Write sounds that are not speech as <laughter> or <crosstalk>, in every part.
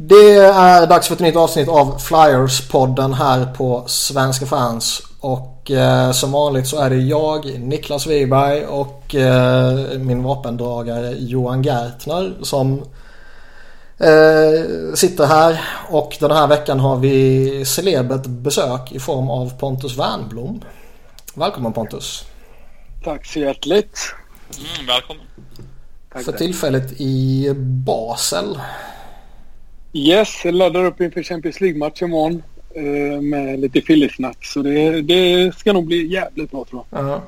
Det är dags för ett nytt avsnitt av Flyers-podden här på Svenska fans. Och eh, som vanligt så är det jag, Niklas Wiberg och eh, min vapendragare Johan Gertner som eh, sitter här. Och den här veckan har vi celebert besök i form av Pontus Wernblom. Välkommen Pontus. Tack så hjärtligt. Mm, välkommen. Tack för tillfället i Basel. Yes, jag laddar upp inför Champions League-match imorgon eh, med lite fillesnack. Så det, det ska nog bli jävligt bra tror jag. Uh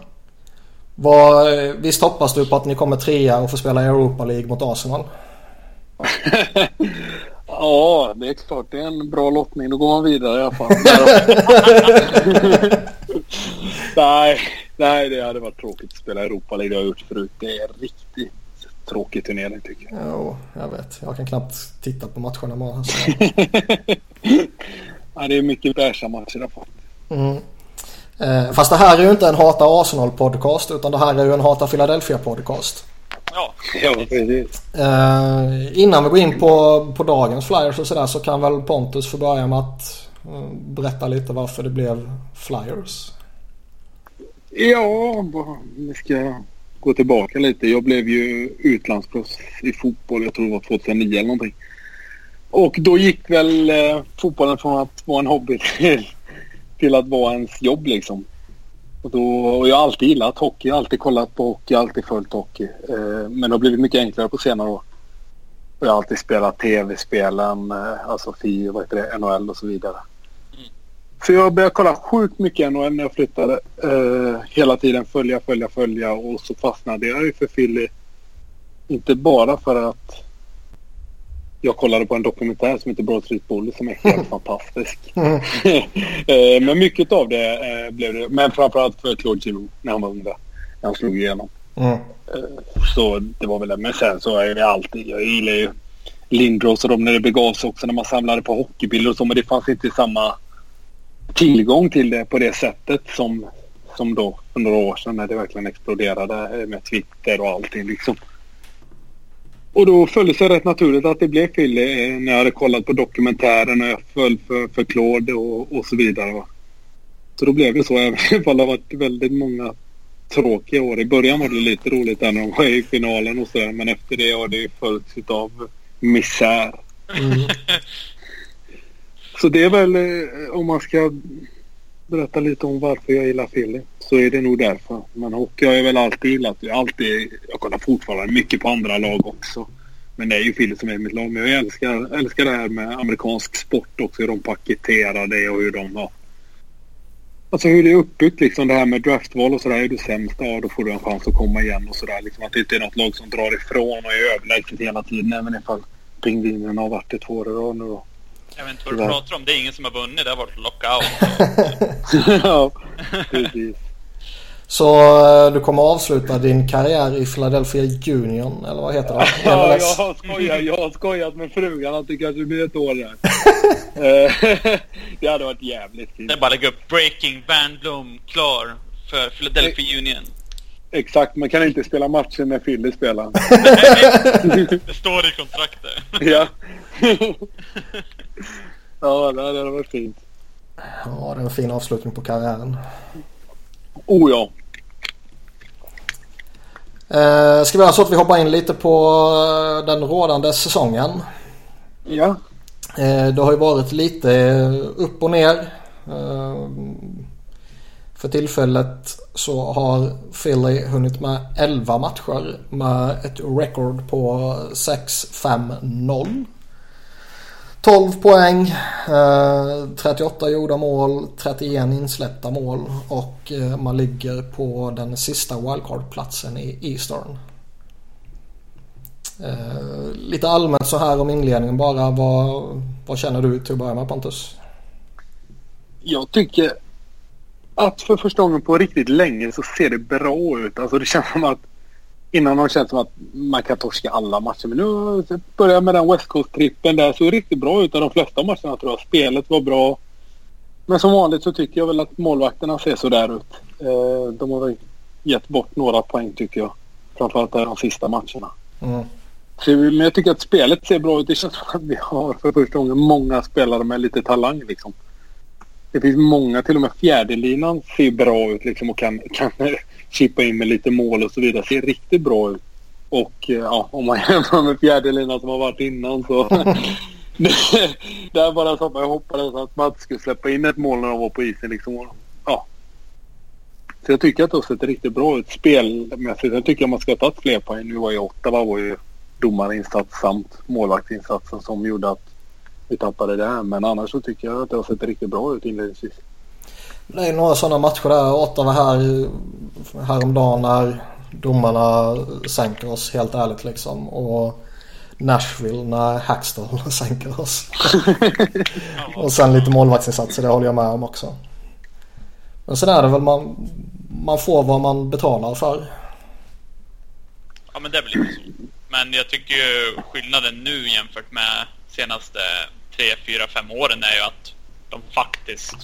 -huh. visst hoppas du på att ni kommer trea och får spela Europa League mot Arsenal? <laughs> ja, det är klart. Det är en bra lottning. Då går man vidare i alla fall. <laughs> <laughs> nej, nej, det hade varit tråkigt att spela Europa League. Det har jag gjort förut. Det är riktigt tråkig turnering tycker jag. Jo, jag vet. Jag kan knappt titta på matcherna med. Alltså. <laughs> ja, det är mycket bärsa matcher alla fall. Mm. Eh, fast det här är ju inte en Hata Arsenal-podcast utan det här är ju en Hata Philadelphia-podcast. Ja, ja precis. Eh, innan vi går in på, på dagens Flyers och sådär så kan väl Pontus få börja med att eh, berätta lite varför det blev Flyers. Ja, vi ska gå tillbaka lite. Jag blev ju utlandsproffs i fotboll, jag tror det var 2009 eller någonting. Och då gick väl eh, fotbollen från att vara en hobby <laughs> till, till att vara ens jobb liksom. Och, då, och jag har alltid gillat hockey, jag har alltid kollat på hockey, alltid följt hockey. Eh, men det har blivit mycket enklare på senare år. Och jag har alltid spelat tv-spelen, eh, alltså FI, vad heter det, NHL och så vidare. Så jag började kolla sjukt mycket NHL när jag flyttade. Uh, hela tiden följa, följa, följa och så fastnade jag ju för Philly. Inte bara för att jag kollade på en dokumentär som heter Broad Street Bully som är helt <laughs> fantastisk. Uh, <laughs> men mycket av det uh, blev det. Men framförallt för Claude Giroux när han var ung där. När han slog igenom. Mm. så det var väl det. Men sen så är det alltid. Jag gillar ju Lindros och de när det begav sig också när man samlade på hockeybilder och så. Men det fanns inte samma tillgång till det på det sättet som, som då för några år sedan när det verkligen exploderade med Twitter och allting liksom. Och då föll det sig rätt naturligt att det blev Philly eh, när jag hade kollat på dokumentären och jag föll för, för Claude och, och så vidare. Va? Så då blev det så, <laughs> även om det har varit väldigt många tråkiga år. I början var det lite roligt när de var i finalen och sådär men efter det har det följts av misär. Mm. <laughs> Så det är väl eh, om man ska berätta lite om varför jag gillar Philly så är det nog därför. Men hockey har jag väl alltid gillat. Jag, alltid, jag kollar fortfarande mycket på andra lag också. Men det är ju Philly som är mitt lag. Men jag älskar, älskar det här med amerikansk sport också. Hur de paketerar det och hur de har... Alltså hur det är uppbyggt liksom. Det här med draftval och sådär. Är du sämst, ja då får du en chans att komma igen och sådär. Liksom att det inte är något lag som drar ifrån och är överlägset hela tiden. Även ifall pingvinerna har varit det två år i rad nu då. Jag vet inte vad du pratar om. Det är ingen som har vunnit. Det har varit lockout. <laughs> ja, precis. Så eh, du kommer avsluta din karriär i Philadelphia Union, eller vad heter det? <laughs> Ja, jag har skojat, jag har skojat med frugan att det kanske blir ett år där. det hade varit jävligt fint. Det är bara lägga upp Breaking Bandblom klar för Philadelphia Union. Exakt, man kan inte spela matcher när Philly spelar. <laughs> det står i kontraktet. ja. <laughs> ja, det hade varit fint. Ja, det är en fin avslutning på karriären. Oh ja. Eh, ska vi göra så att vi hoppar in lite på eh, den rådande säsongen? Ja. Eh, det har ju varit lite upp och ner. Eh, för tillfället så har Philly hunnit med 11 matcher med ett record på 6-5-0. 12 poäng, eh, 38 gjorda mål, 31 insläppta mål och eh, man ligger på den sista wildcard-platsen i Eastern. Eh, lite allmänt så här om inledningen bara. Vad, vad känner du till att börja med Pontus? Jag tycker att för första gången på riktigt länge så ser det bra ut. Alltså det känns som att innan har det känts som att man kan torska alla matcher. Men nu börjar med den West Coast-trippen där. Så det riktigt bra ut av de flesta matcherna tror jag. Spelet var bra. Men som vanligt så tycker jag väl att målvakterna ser sådär ut. Eh, de har väl gett bort några poäng tycker jag. Framförallt de sista matcherna. Mm. Men jag tycker att spelet ser bra ut. Det känns som att vi har för första gången många spelare med lite talang liksom. Det finns många, till och med fjärdelinan ser bra ut liksom och kan, kan <laughs> chippa in med lite mål och så vidare. Ser riktigt bra ut. Och eh, ja, om man <laughs> jämför med fjärdelinan som har varit innan så... <laughs> det, är bara så att man hoppades att Mats skulle släppa in ett mål när de var på isen liksom. Ja. Så jag tycker att det har sett riktigt bra ut spelmässigt. Jag tycker att man ska ha tagit fler poäng. Nu var ju Ottawa var ju domarinsats samt målvaktsinsatsen som gjorde att vi tappade det. Men annars så tycker jag att det har sett riktigt bra ut inledningsvis. Det är några sådana matcher där. Ottawa här häromdagen när domarna sänker oss helt ärligt liksom. Och Nashville när Hackstall <laughs> sänker oss. <laughs> och sen lite målvaktsinsatser, det håller jag med om också. Men sen är det väl man, man får vad man betalar för. Ja men det är väl lite så. Men jag tycker ju skillnaden nu jämfört med senaste 3, 4, 5 åren är ju att de faktiskt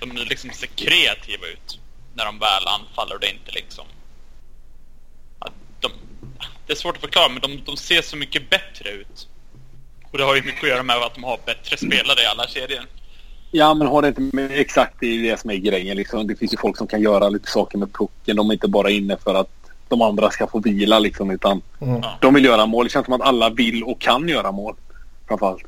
de liksom ser kreativa ut när de väl anfaller och det inte liksom de, det är svårt att förklara men de, de ser så mycket bättre ut. Och det har ju mycket att göra med att de har bättre spelare i alla kedjor. Ja, men har det inte med exakt det är det som är grejen. Liksom. Det finns ju folk som kan göra lite saker med pucken. De är inte bara inne för att de andra ska få vila liksom, utan mm. de vill göra mål. Det känns som att alla vill och kan göra mål. Framförallt.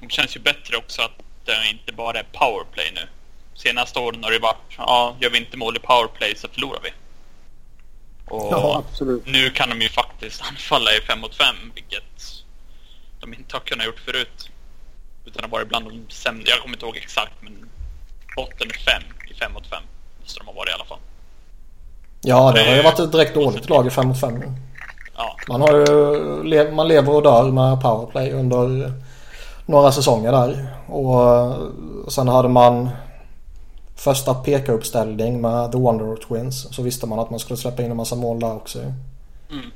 Det känns ju bättre också att det inte bara är powerplay nu. Senaste åren har det varit, ja, gör vi inte mål i powerplay så förlorar vi. Och ja, nu kan de ju faktiskt <laughs> anfalla i 5 mot 5, vilket de inte har kunnat gjort förut. Utan det har varit bland de sämre, jag kommer inte ihåg exakt, men botten 5 i 5 mot 5 måste de ha varit i alla fall. Ja, det, det har ju varit ett direkt dåligt lag i 5 mot 5. Ja. Man, har ju, man lever och dör med powerplay under några säsonger där. Och sen hade man första peka-uppställning med The Wonder Twins så visste man att man skulle släppa in en massa mål där också. Mm.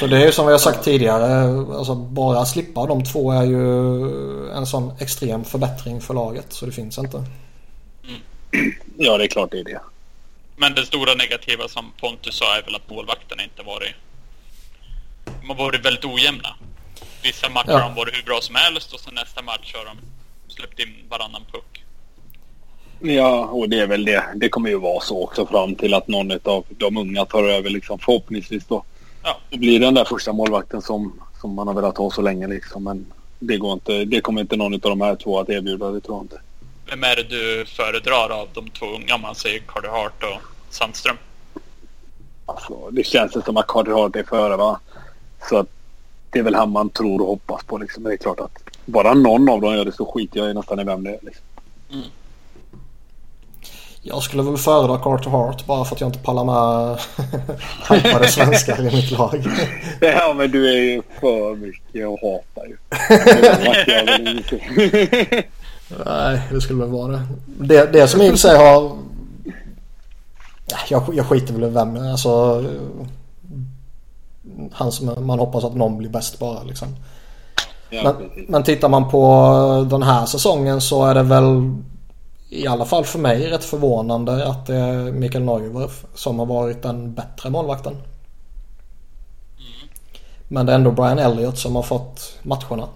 Så det är ju som vi har sagt tidigare. Alltså bara slippa de två är ju en sån extrem förbättring för laget. Så det finns inte. Mm. Ja, det är klart det är det. Men det stora negativa som Pontus sa är väl att målvakterna inte varit... De har varit väldigt ojämna. Vissa matcher ja. har de varit hur bra som helst och sen nästa match har de släppt in varannan puck. Ja, och det är väl det. Det kommer ju vara så också fram till att någon av de unga tar över liksom förhoppningsvis då. Ja. Det blir den där första målvakten som, som man har velat ha så länge liksom. Men det går inte. Det kommer inte någon av de här två att erbjuda, det tror jag inte. Vem är det du föredrar av de två unga? Man säger Carter Hart och Sandström. Alltså, det känns som att Carter Hart är före va. Så att det är väl han man tror och hoppas på liksom. Men det är klart att bara någon av dem gör det så skiter jag nästan i vem det är liksom. Mm. Jag skulle väl föredra Carter Hart bara för att jag inte pallar med <laughs> tappade svenskar i mitt lag. <laughs> Ja men du är ju för mycket att hata ju. Nej det skulle väl vara det. Det, det som i och för sig har... Jag, jag skiter väl i vem. Alltså... Han som man hoppas att någon blir bäst bara liksom. men, men tittar man på den här säsongen så är det väl i alla fall för mig rätt förvånande att det är Mikael Neuwerf som har varit den bättre målvakten. Mm. Men det är ändå Brian Elliott som har fått matcherna.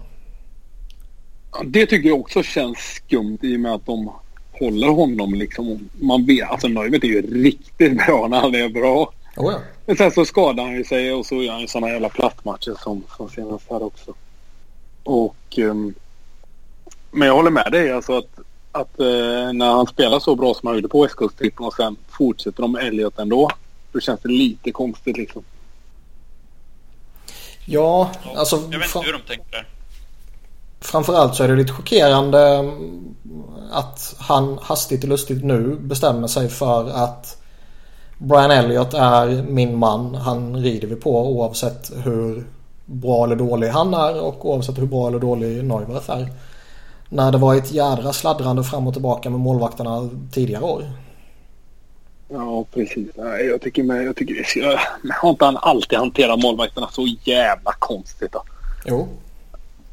det tycker jag också känns skumt i och med att de håller honom liksom. Man vet, alltså Neuwerf är ju riktigt bra när han är bra. Oh ja. Men sen så skadar han ju sig och så gör han ju sådana jävla plattmatcher som, som senast här också. Och... Um, men jag håller med dig alltså att att eh, när han spelar så bra som han gjorde på västkusttippen och sen fortsätter de med Elliot ändå. Då känns det lite konstigt liksom. Ja, alltså... Jag vet inte hur de tänker. Framförallt så är det lite chockerande mm, att han hastigt och lustigt nu bestämmer sig för att Brian Elliott är min man. Han rider vi på oavsett hur bra eller dålig han är och oavsett hur bra eller dålig Neuwerth är. När det var ett jädra sladdrande fram och tillbaka med målvakterna tidigare år. Ja, precis. Jag tycker, med, jag tycker jag, har inte han alltid hanterat målvakterna så jävla konstigt då? Jo.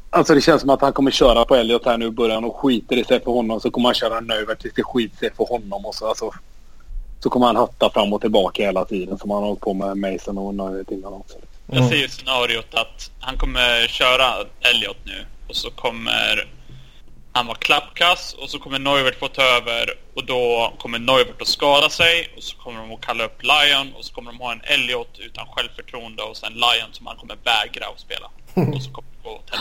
Alltså det känns som att han kommer köra på Elliot här nu i början och skiter i sig för honom. Så kommer han köra Növer tills det skiter sig för honom. Och så, alltså, så kommer han hatta fram och tillbaka hela tiden som han har hållit på med Mason och Nöjet innan också. Mm. Jag ser ju scenariot att han kommer köra Elliot nu och så kommer han vara klappkass och så kommer Neuvert få ta över och då kommer Neuvert att skada sig och så kommer de att kalla upp Lion och så kommer de ha en Elliot utan självförtroende och sen Lion som han kommer vägra att spela. Och så kommer det gå åt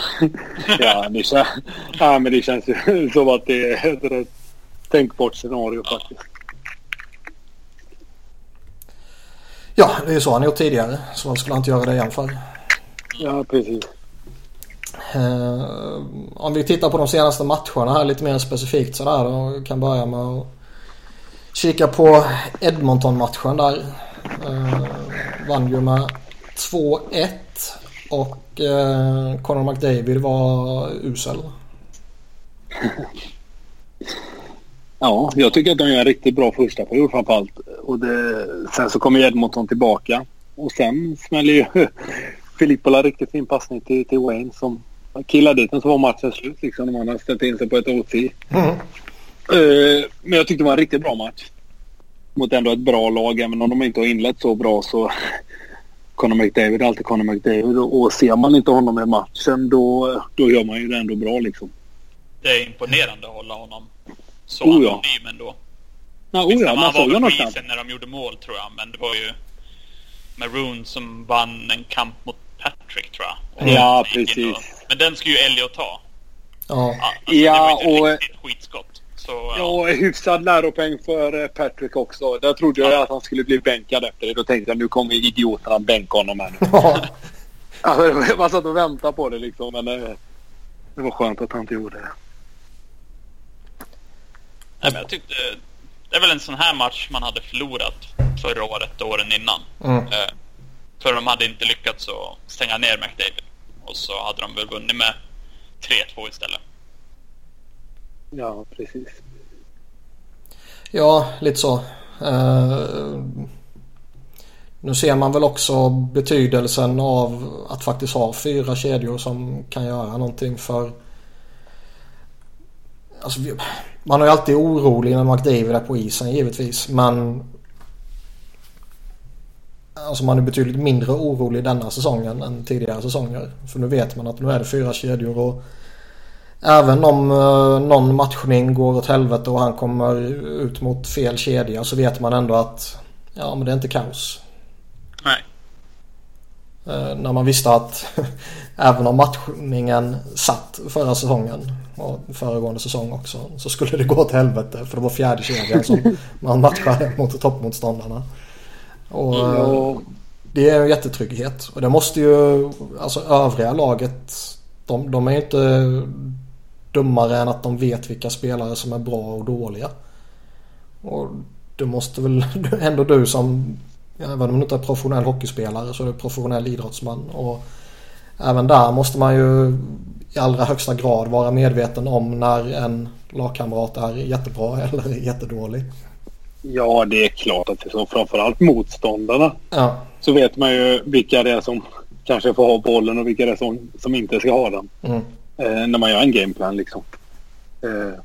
<laughs> ja, det känns, <laughs> ja, men det känns ju <laughs> som att det är ett rätt tänkbart scenario ja. faktiskt. Ja, det är ju så han gjort tidigare. Så varför skulle han inte göra det igen för? Ja, precis. Uh, om vi tittar på de senaste matcherna här lite mer specifikt sådär då. Kan börja med att kika på Edmonton-matchen där. Uh, vann ju med 2-1 och uh, Conor McDavid var usel. Ja, jag tycker att de gör en riktigt bra första period framförallt. Och det, sen så kommer Edmonton tillbaka. Och sen smäller ju <laughs> Filippola riktigt fin passning till, till Wayne som killade dit den så var matchen slut liksom. De hade ställt in sig på ett OT. Mm. Uh, men jag tyckte det var en riktigt bra match. Mot ändå ett bra lag. Även om de inte har inlett så bra så <laughs> Conor McDavid är alltid Conor McDavid. Och, och ser man inte honom i matchen då, då gör man ju det ändå bra liksom. Det är imponerande att hålla honom så oh, ja. anonym ändå. Ja, oh, ja, man såg honom knappt. när de gjorde mål tror jag. Men det var ju Maroon som vann en kamp mot Patrick tror jag. Och ja, precis. Och, men den ska ju Elliot ta. Ja, alltså, ja det var ju ett och... skitskott. Så, ja. ja, hyfsad läropeng för eh, Patrick också. Där trodde jag att han skulle bli bänkad efter det. Då tänkte jag nu kommer idioterna bänka honom här nu. <laughs> Ja. alltså, <laughs> man satt och väntade på det liksom. Men det, eh, det var skönt att han inte gjorde det. Nej, men jag tyckte... Det är väl en sån här match man hade förlorat förra året och åren innan. Mm. Eh, för de hade inte lyckats att stänga ner McDavid. Och så hade de väl vunnit med 3-2 istället. Ja, precis. Ja, lite så. Uh, nu ser man väl också betydelsen av att faktiskt ha fyra kedjor som kan göra någonting för... Alltså, man är ju alltid orolig när McDavid är på isen givetvis men Alltså man är betydligt mindre orolig denna säsongen än tidigare säsonger. För nu vet man att nu är det fyra kedjor och även om uh, någon matchning går åt helvete och han kommer ut mot fel kedja så vet man ändå att ja men det är inte kaos. Nej. Uh, när man visste att <laughs> även om matchningen satt förra säsongen och föregående säsong också så skulle det gå åt helvete för det var fjärde kedjan som <laughs> man matchade mot toppmotståndarna. Och mm. Det är en jättetrygghet. Och det måste ju, alltså övriga laget, de, de är ju inte dummare än att de vet vilka spelare som är bra och dåliga. Och det måste väl <laughs> ändå du som, även om du inte är professionell hockeyspelare så är du professionell idrottsman. Och även där måste man ju i allra högsta grad vara medveten om när en lagkamrat är jättebra <laughs> eller jättedålig. Ja, det är klart att det är så. Framförallt motståndarna. Ja. Så vet man ju vilka det är som kanske får ha bollen och vilka det är som, som inte ska ha den. Mm. Eh, när man gör en gameplan liksom. Eh,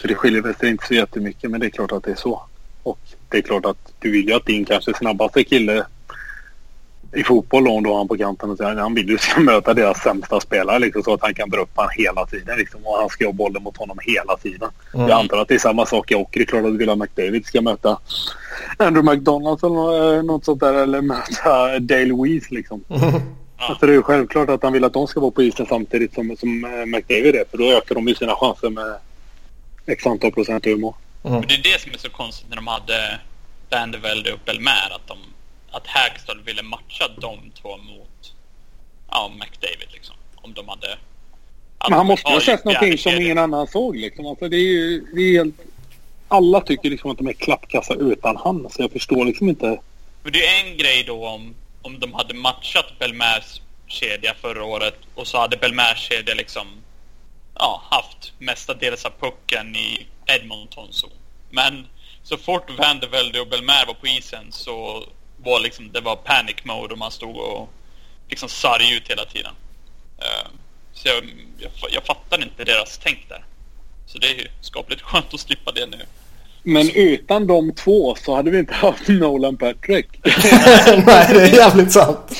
för det skiljer väl sig inte så jättemycket men det är klart att det är så. Och det är klart att du vill ju att din kanske snabbaste kille i fotboll om du har han på kanten och säger han vill ju ska <laughs> möta deras sämsta spelare liksom, så att han kan dra upp han hela tiden liksom, och han ska ha bollen mot honom hela tiden. Mm. Jag antar att det är samma sak i hockey. Det är klart att att McDavid ska möta Andrew McDonalds eller eh, något sånt där eller möta <laughs> Dale Weiss liksom. Mm. Alltså det är ju självklart att han vill att de ska vara på isen samtidigt som, som eh, McDavid är för då ökar de ju sina chanser med x antal procent humor. Mm. Det är det som är så konstigt när de hade Bandevelde och Belmer att de att Hagstall ville matcha de två mot ja, McDavid liksom. Om de hade... Men han måste ha sett någonting som ingen annan såg liksom. Alltså, det är ju det är helt... Alla tycker liksom att de är klappkassa utan han. Så jag förstår liksom inte. Men det är en grej då om, om de hade matchat Belmers kedja förra året och så hade Belmers kedja liksom ja, haft mestadels av pucken i Edmontons zon. Men så fort Vandevelde och Belmer var på isen så var liksom, det var panic mode och man stod och liksom sarg ut hela tiden. Uh, så jag, jag, jag fattar inte deras tänk där. Så det är ju skapligt <laughs> skönt att slippa det nu. Men utan de två så hade vi inte haft Nolan Patrick. <laughs> Nej, det är jävligt sant.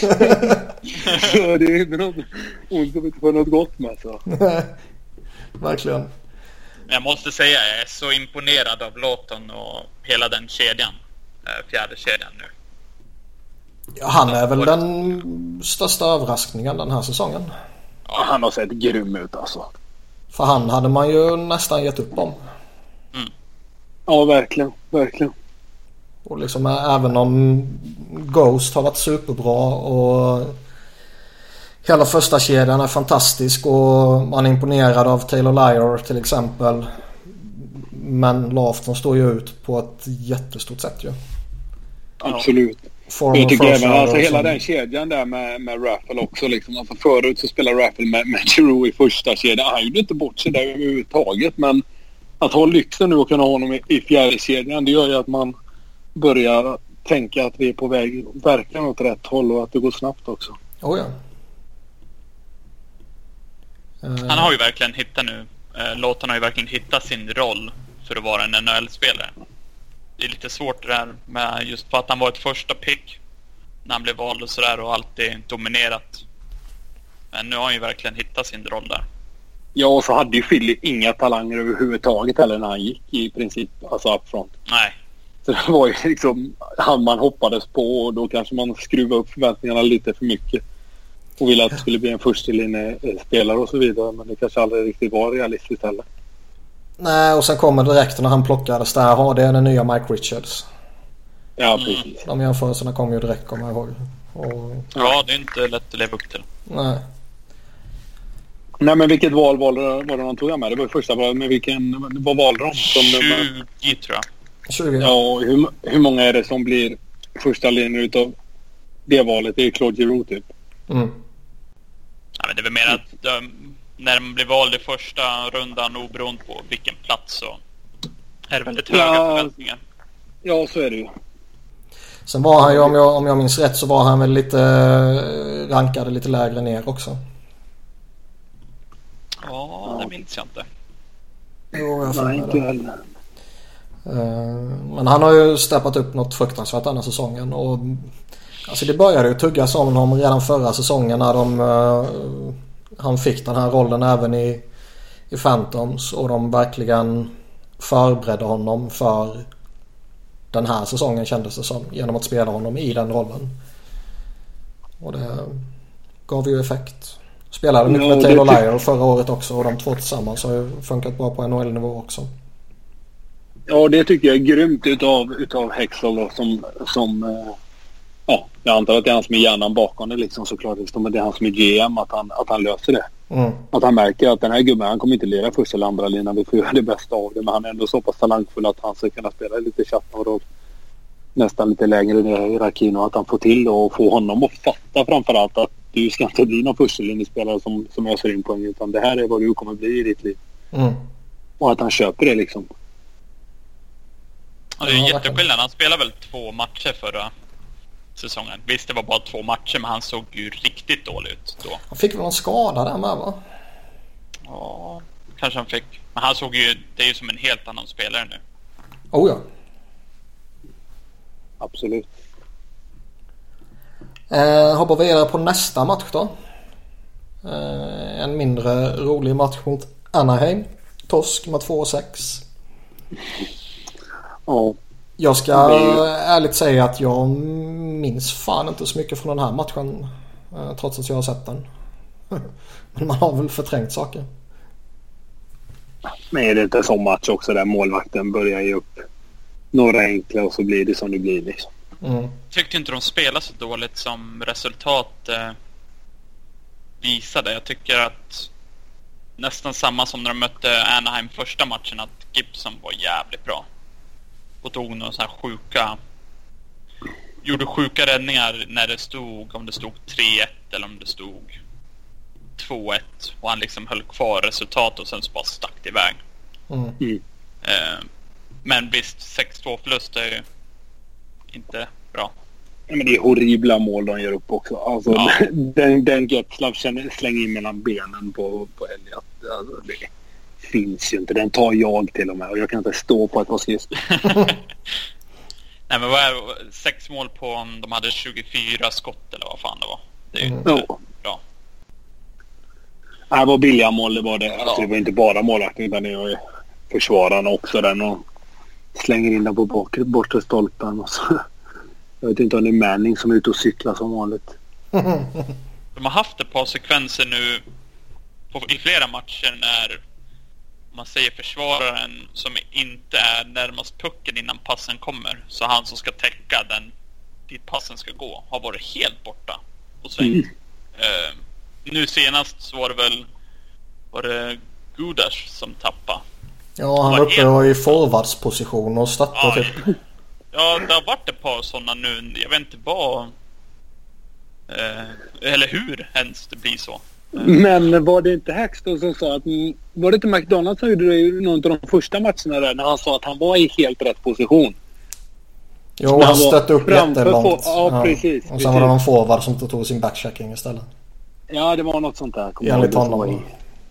så det är inte något ont som inte får något gott med. Så. Verkligen. Jag måste säga jag är så imponerad av Lawton och hela den kedjan. Eh, fjärde kedjan nu. Ja, han är väl den största överraskningen den här säsongen. Ja, han har sett grym ut alltså. För han hade man ju nästan gett upp om. Mm. Ja, verkligen. Verkligen. Och liksom även om Ghost har varit superbra och hela första kedjan är fantastisk och man är imponerad av Taylor Lyer till exempel. Men Lafton står ju ut på ett jättestort sätt ju. Absolut. Former jag tycker även alltså hela den kedjan där med, med Raffle också. Liksom. Alltså förut så spelade Raffle med, med Giroud i första kedjan. Han gjorde inte bort sig där överhuvudtaget. Men att ha lyxen nu och kunna ha honom i, i fjärde kedjan det gör ju att man börjar tänka att vi är på väg verkligen åt rätt håll och att det går snabbt också. Oh ja. Han har ju verkligen hittat nu. Eh, Låten har ju verkligen hittat sin roll för att vara en NHL-spelare det är lite svårt det där med just för att han var ett första pick när han blev vald och sådär och alltid dominerat. Men nu har han ju verkligen hittat sin roll där. Ja, och så hade ju Philly inga talanger överhuvudtaget heller när han gick i princip, alltså upfront. Nej. Så det var ju liksom han man hoppades på och då kanske man skruvade upp förväntningarna lite för mycket. Och ville att det skulle bli en spelare och så vidare. Men det kanske aldrig riktigt var realistiskt heller. Nej, och sen kommer direkt när han plockades där. Ja, det är den nya Mike Richards. Ja, precis. De jämförelserna kommer ju direkt kommer jag ihåg. Och... Ja, det är inte lätt att leva upp till. Nej. Nej, men vilket val var det, var det de tog med? Det var första. Men vilken, vad valde de? Som 20 tror jag. 20 ja. hur, hur många är det som blir första linjen utav det valet? Det är Claude Giroux typ. Mm. Ja, men det är väl mer att de, när man blir vald i första rundan oberoende på vilken plats så är det väldigt höga ja, förväntningar. Ja, så är det ju. Sen var han ju, om jag, om jag minns rätt, så var han väl lite eh, rankade lite lägre ner också. Ja, det minns jag inte. Jo, jag Nej, inte heller. Eh, men han har ju steppat upp något fruktansvärt den här säsongen. Och, alltså det började ju tuggas om honom redan förra säsongen när de uh, han fick den här rollen även i, i Phantoms och de verkligen förberedde honom för den här säsongen kändes det som. Genom att spela honom i den rollen. Och det gav ju effekt. Spelade mycket med Taylor Lyer förra året också och de två tillsammans har ju funkat bra på NHL-nivå också. Ja, det tycker jag är grymt utav, utav Hexel då, som, som eh, ja, jag antar att det är han som är hjärnan bakom det liksom såklart. Men det är han som är GM, att han, att han löser det. Mm. Att han märker att den här gubben, han kommer inte lira första eller andra linan. Vi får göra det bästa av det. Men han är ändå så pass talangfull att han ska kunna spela lite chatten och nästan lite längre ner i hierarkin och att han får till och få honom att fatta framförallt att du ska inte bli någon förstelinjespelare som, som öser in poäng utan det här är vad du kommer bli i ditt liv. Mm. Och att han köper det liksom. Ja, det är en jätteskillnad. Han spelar väl två matcher förra säsongen. Visst, det var bara två matcher, men han såg ju riktigt dålig ut då. Han fick väl en skada där med va? Ja, kanske han fick. Men han såg ju, det är ju som en helt annan spelare nu. Oh ja. Absolut. Eh, hoppar vidare på nästa match då. Eh, en mindre rolig match mot Anaheim. Torsk med 2-6. Ja. Jag ska ärligt säga att jag minns fan inte så mycket från den här matchen. Eh, trots att jag har sett den. <laughs> Men man har väl förträngt saker. Men är det inte en sån match också där målvakten börjar ge upp några enkla och så blir det som det blir liksom. Mm. Tyckte inte de spelade så dåligt som resultat eh, visade. Jag tycker att nästan samma som när de mötte Anaheim första matchen att Gibson var jävligt bra och tog några så här sjuka... Gjorde sjuka räddningar när det stod, om det stod 3-1 eller om det stod 2-1. Och han liksom höll kvar resultatet och sen så bara stack det iväg. Mm. Mm. Eh, men visst, 6-2 förlust är ju inte bra. Ja, men det är horribla mål de gör upp också. Alltså, ja. <laughs> den, den Getzlav slänger in mellan benen på, på Elliot. Alltså, det, finns ju inte. Den tar jag till och med och jag kan inte stå på ett par skridskor. Nej men vad är? Sex mål på om de hade 24 skott eller vad fan det var. Det är ju Mm. inte Ja. bra. Det var billiga mål det var det. Alltså, det var inte bara målvakten utan det var ju försvararna också. Den och slänger in den på bakre, bortre stolpen. Och så. Jag vet inte om det är Manning som är ute och cyklar som vanligt. <laughs> De har haft ett par sekvenser nu på, i flera matcher när man säger försvararen som inte är närmast pucken innan passen kommer. Så han som ska täcka den dit passen ska gå har varit helt borta. Och så, Mm. eh, nu senast så var det väl var det Gudas som tappade. Ja, han var uppe och i forwardsposition och stöttade Ja, typ. ja, det har varit ett par sådana nu. Jag vet inte vad... Eh, eller hur ens det blir så. Men var det inte Hackstall som sa att... Var det inte McDonalds som gjorde det i någon av de första matcherna där när han sa att han var i helt rätt position? Jo, han han stötte upp jättelångt. på- ja, precis, Och sen precis. var det någon forward som tog sin backchecking istället. Ja, det var något sånt där. Enligt honom.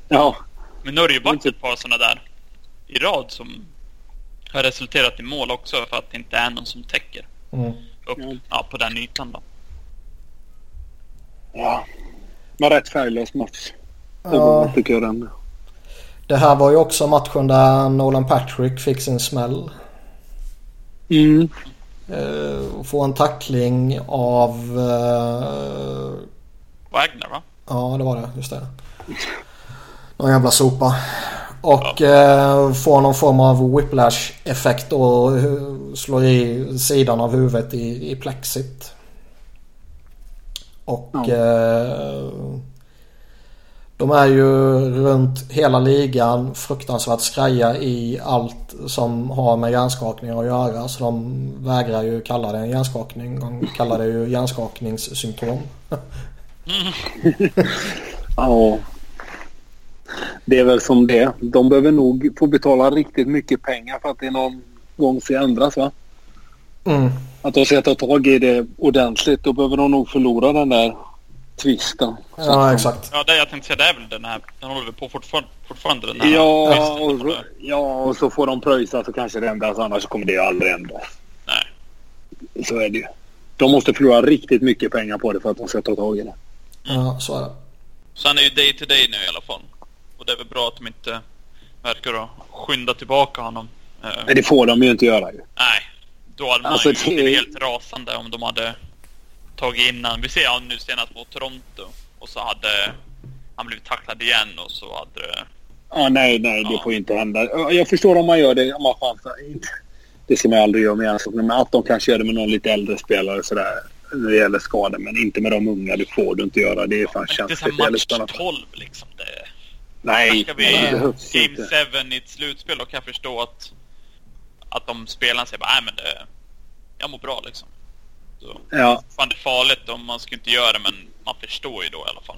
Ja. Men nu har det ju varit ett par sådana där i rad som har resulterat i mål också för att det inte är någon som täcker Mm. upp Ja. ja, på den ytan då. ja. Men rätt färglös match. Ja. var, tycker jag den. Det här var ju också matchen där Nolan Patrick fick sin smäll. Mm. Eh, få en tackling av... Eh, Wagner va? ja, det var det. Just det. Någon jävla sopa. Och eh, får någon form av whiplash-effekt och eh, slår i sidan av huvudet i, i plexit. Och Ja. eh, de är ju runt hela ligan fruktansvärt skraja i allt som har med hjärnskakningar att göra. Så de vägrar ju kalla det en hjärnskakning. De kallar det ju hjärnskakningssymptom. <laughs> Ja. Det är väl som det De behöver nog få betala riktigt mycket pengar för att det någon gång ska ändras va? Mm. Att de ska ta tag i det ordentligt. Då behöver de nog förlora den där tvisten. Ja, exakt. Ja, det jag tänkte säga det är väl den här. Den håller vi på fortfarande, fortfarande den här. Ja och, så, ja, och så får de pröjsa så kanske det ändras. Annars kommer det ju aldrig ändras. Nej. Så är det ju. De måste förlora riktigt mycket pengar på det för att de ska ta tag i det. Ja, så är det. Så han är ju day to day nu i alla fall. Och det är väl bra att de inte verkar skynda tillbaka honom. Eh, Men det får de ju inte göra ju. Nej, då hade man Alltså, det- blivit helt rasande om de hade tagit innan. Vi ser ja, nu senast mot Toronto och så hade han blivit tacklad igen och så hade det... Ja, nej, nej, det Ja. får inte hända. Ja, Jag förstår om man gör det. Om man chansar. Inte- Det ska man aldrig göra med hjärnskakning. Men att de kanske gör det med någon lite äldre spelare sådär. När det gäller skador. Men inte med de unga. Det får du inte göra. Det är fan är känsligt. Det är match lite- 12 liksom. Det, Nej, snackar vi Game inte. 7 i ett slutspel då kan jag förstå att, att de spelarna säger bara nej men det, jag mår bra liksom. Så, Ja, fan det är farligt om man ska inte göra det men man förstår ju då i alla fall.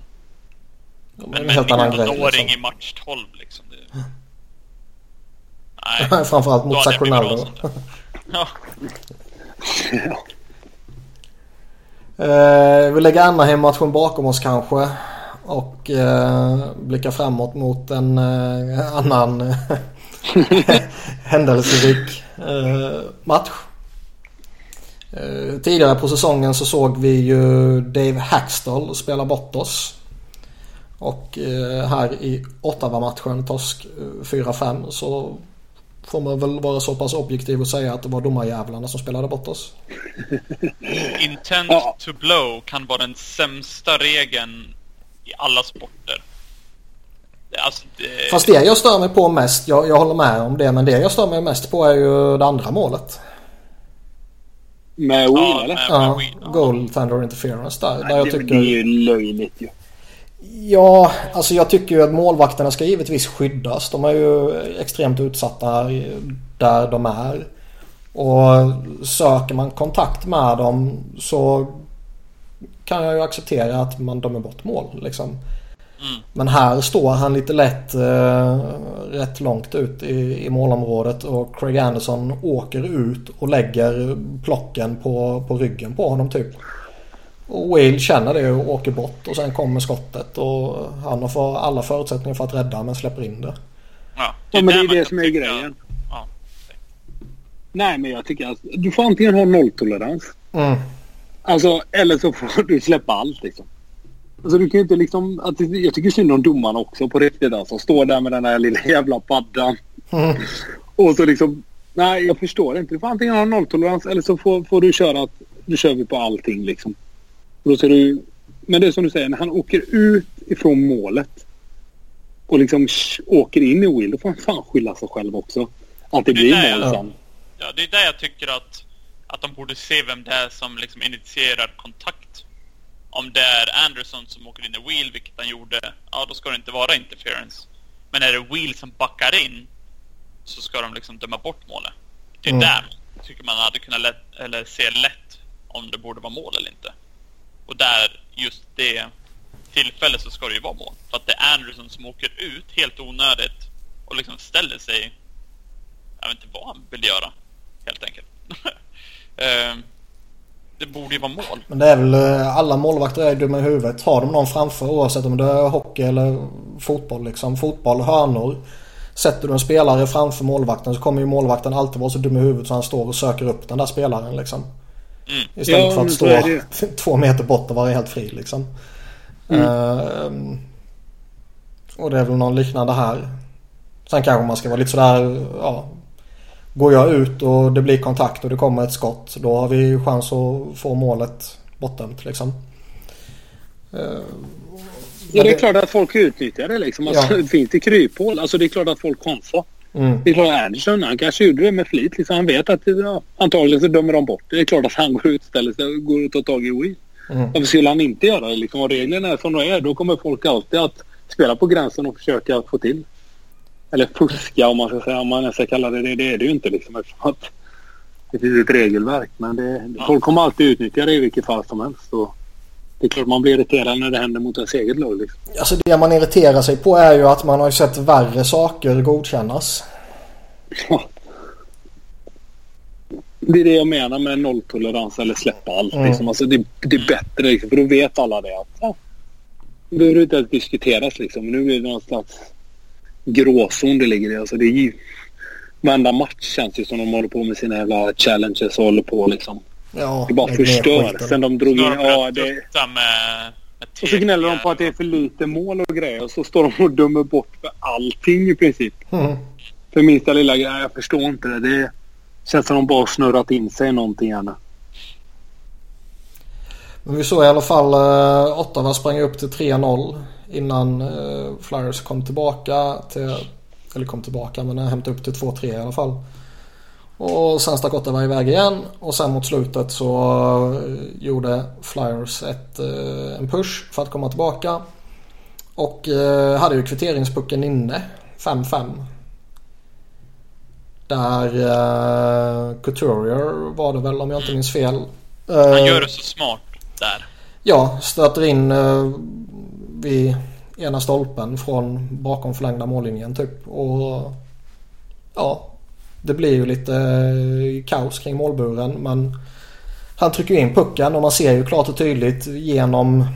Det är Men en med helt en annan grej. 19-åring Liksom. i match 12 liksom. Det... Nej. <laughs> Framförallt mot Ronaldo. rasande. <laughs> Ja. Eh, vi lägger Anaheim-matchen bakom oss kanske. Och eh, blickar framåt mot en eh, annan <laughs> händelserik eh, match. Eh, tidigare på säsongen så såg vi ju Dave Hackstall spela bort oss. Och eh, här i Ottawa-matchen, torsk eh, 4-5, så får man väl vara så pass objektiv och säga att det var domarjävlarna som spelade bort oss. Intent to blow kan vara den sämsta regeln i alla sporter. Alltså, det, Fast det jag stör mig på mest, jag, jag håller med om det, men det jag stör mig mest på är ju det andra målet. med Will Ja, eller? med- Ja, Wheel, ja. goaltender interference där. där Nej, jag det, tycker, det är ju löjligt ju. Ja, alltså jag tycker ju att målvakterna ska givetvis skyddas. De är ju extremt utsatta där de är. Och söker man kontakt med dem så kan jag ju acceptera att man dömer bort mål liksom. Mm. Men här står han lite lätt eh, rätt långt ut i, i målområdet och Craig Anderson åker ut och lägger plocken på, på ryggen på honom typ. Och Whale känner det och åker bort och sen kommer skottet och han har för alla förutsättningar för att rädda men släpper in det. Ja, det är, ja, men det, är det som är grejen. Ja. Nej, men jag tycker att du får antingen ha nolltolerans. Mm. Alltså, eller så får du släppa allt liksom. Alltså du kan ju inte liksom... Att, jag tycker synd om domarna också på riktigt alltså. Står där med den här lilla jävla paddan. Mm. Och så liksom... Nej, jag förstår inte. Du får antingen ha nolltolerans eller så får, får du köra att... Nu kör vi på allting liksom. då ser du... Men det är som du säger, när han åker ut ifrån målet och liksom åker in i Will, då får han fan skylla sig själv också. Att det, det blir mål sen. Ja, det är där jag tycker att, att de borde se vem det är som liksom initierar kontakt. Om det är Anderson som åker in i Wheel, vilket han gjorde, ja då ska det inte vara interference. Men är det Wheel som backar in så ska de liksom döma bort målet. Det är mm. där tycker man hade kunnat lätt, eller se lätt om det borde vara mål eller inte. Och där just det tillfälle så ska det ju vara mål. För att det är Anderson som åker ut helt onödigt och liksom ställer sig... Jag vet inte vad han vill göra, helt enkelt. uh, <laughs> det borde ju vara mål. Men det är väl eh, alla målvakter är dumma i huvudet. Har de någon framför oavsett om det är hockey eller fotboll liksom. Fotboll, hörnor. Sätter du en spelare framför målvakten så kommer ju målvakten alltid vara så dum i huvudet så han står och söker upp den där spelaren liksom. Mm. Istället ja, för att stå <laughs> två meter bort och vara helt fri liksom. Mm. Uh, och det är väl någon liknande här. Sen kanske man ska vara lite sådär, ja. Går jag ut och det blir kontakt och det kommer ett skott. Då har vi chans att få målet bortdömt liksom. Ja, det är klart att folk utnyttjar det liksom. Alltså, ja. Finns det kryphål? Alltså det är klart att folk chansar. Mm. Det är klart att Anderson, han kanske gjorde det med flit. Liksom. Han vet att ja, antagligen så dömer de bort det. Det är klart att han går ut och ställer sig går ut och tar tag i Wii. Mm. Varför skulle han inte göra det? Liksom, om reglerna är som de är då kommer folk alltid att spela på gränsen och försöka få till. Eller fuska om man ska säga. Om man ska kalla det det. Det är det ju inte liksom. Att det finns ett regelverk. Men det, folk kommer alltid utnyttja det i vilket fall som helst. Och det är klart man blir irriterad när det händer mot ens eget lag. Liksom. Alltså det man irriterar sig på är ju att man har sett värre saker godkännas. Ja. Det är det jag menar med nolltolerans eller släppa allt. Mm. Liksom. Alltså, det, det, är bättre liksom, för då vet alla det. Att, ja, det behöver inte ens diskuteras liksom. Nu är det någon slags gråzon det ligger i. Alltså, det är ju, varenda match känns ju som de håller på med sina jävla challenges och håller på liksom. Ja, det bara förstör. Sen de drog in... Ja, det... Med, och så gnäller de på att det är för lite mål och grejer. Och så står de och dömer bort för allting i princip. Mm. För minsta lilla grej. Jag förstår inte det. det Känns som de bara snurrat in sig i någonting gärna. Men vi såg i alla fall uh, Ottawa sprang upp till 3-0 innan uh, Flyers kom tillbaka till, eller kom tillbaka men hämtade upp till 2-3 i alla fall. Och sen stack Ottawa iväg igen och sen mot slutet så uh, gjorde Flyers ett, uh, en push för att komma tillbaka. Och hade ju kvitteringspucken inne, 5-5. Där uh, Couturier var det väl om jag inte minns fel. Han gör det så smart där. Ja, stöter in vid ena stolpen från bakom förlängda mållinjen typ. Och ja, det blir ju lite kaos kring målburen men han trycker in pucken och man ser ju klart och tydligt genom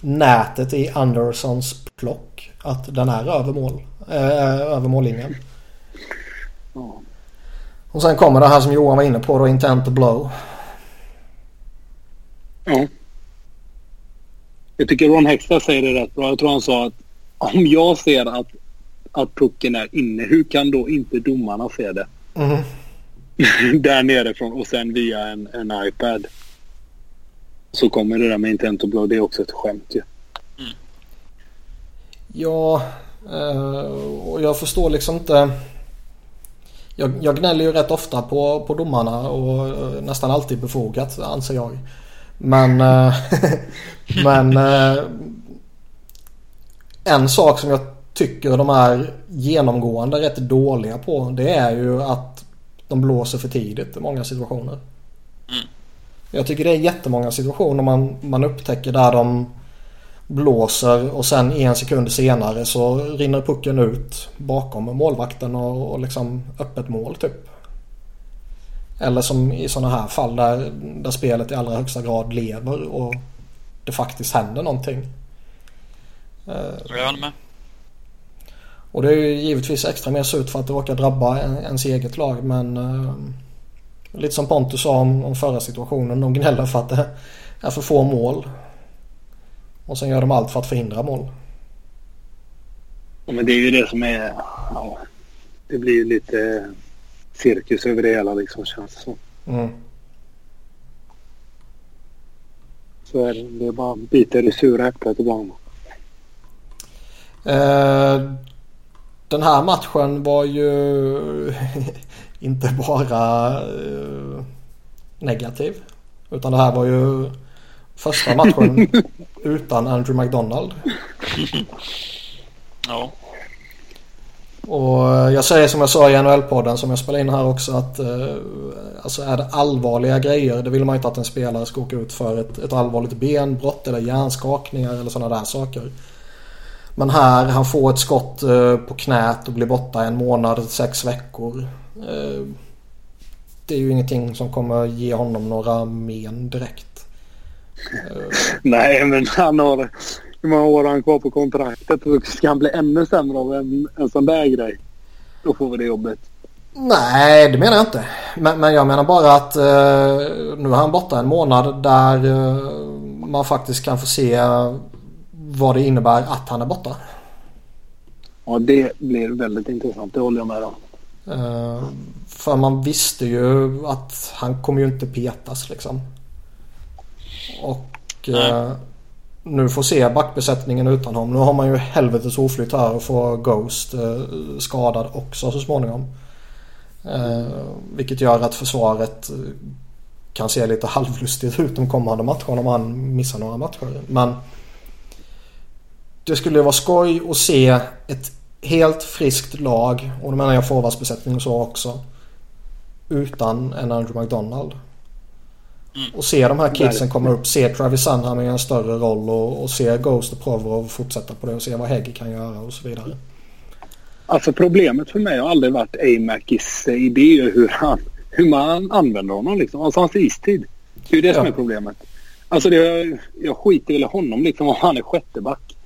nätet i Andersons plock att den är över mål. Äh, över mållinjen. Och sen kommer det här som Johan var inne på då, intent blow. Ja. Jag tycker Ron Hextall säger det rätt bra. Jag tror han sa att om jag ser att, att pucken är inne, hur kan då inte domarna se det? Mm. <laughs> där nerifrån och sen via en, en iPad. Så kommer det där med intent to blow. Det är också ett skämt ju. Mm. Ja, eh, och jag förstår liksom inte jag, jag gnäller ju rätt ofta på, på domarna och eh, nästan alltid befogat anser jag. Men, eh, <laughs> men eh, en sak som jag tycker de är genomgående rätt dåliga på det är ju att de blåser för tidigt i många situationer. Mm. Jag tycker det är jättemånga situationer man, man upptäcker där de blåser och sen en sekund senare så rinner pucken ut bakom målvakten och, och liksom öppet mål typ. Eller som i sådana här fall där, där spelet i allra högsta grad lever och det faktiskt händer någonting. Jag håller med. Och det är ju givetvis extra mer surt för att det råkar drabba ens eget lag men uh, lite som Pontus sa om, om förra situationen. De gnäller för att det är för få mål. Och sen gör de allt för att förhindra mål. Ja, men det är ju det som är... Ja, det blir ju lite cirkus över det hela liksom känns det som. Mm. Så är det. Det är bara bita i sura äpplet ibland. Eh, den här matchen var ju <laughs> inte bara eh, negativ. Utan det här var ju första matchen <laughs> utan Andrew McDonald. Ja. Och eh, jag säger som jag sa i NHL-podden som jag spelar in här också att eh, alltså är det allvarliga grejer det vill man inte att en spelare ska åka ut för ett, ett allvarligt benbrott eller hjärnskakningar eller sådana där saker. Men här, han får ett skott eh, på knät och blir borta en månad, sex veckor. Eh, det är ju ingenting som kommer ge honom några men direkt. Eh. <laughs> Nej, men han har... Hur många år har han kvar på kontraktet? Ska han bli ännu sämre av en, en sån där grej? Då får vi det jobbet. Nej, det menar jag inte. Men, men jag menar bara att eh, nu är han borta en månad där eh, man faktiskt kan få se vad det innebär att han är borta. Ja, det blir väldigt intressant. Det håller jag med om. Uh, för man visste ju att han kommer ju inte petas liksom. Och nu får se backbesättningen utan honom. Nu har man ju helvetes oflytt här och får Ghost eh, skadad också så småningom. Eh, vilket gör att försvaret eh, kan se lite <laughs> halvlustigt ut de kommande matcherna om han missar några matcher. Men det skulle vara skoj att se ett helt friskt lag och då menar jag forwardsbesättning och så också. Utan en Andrew McDonald. Mm. Och se de här kidsen komma upp. Se Travis Sandham i en större roll och, och se Ghost och Provorov fortsätta på det och se vad Hegge kan göra och så vidare. Alltså problemet för mig har aldrig varit Amakis idé hur, han, hur man använder honom liksom. Alltså hans istid. Det är ju det ja. som är problemet. Alltså det, jag skiter i honom liksom om han är sjätteback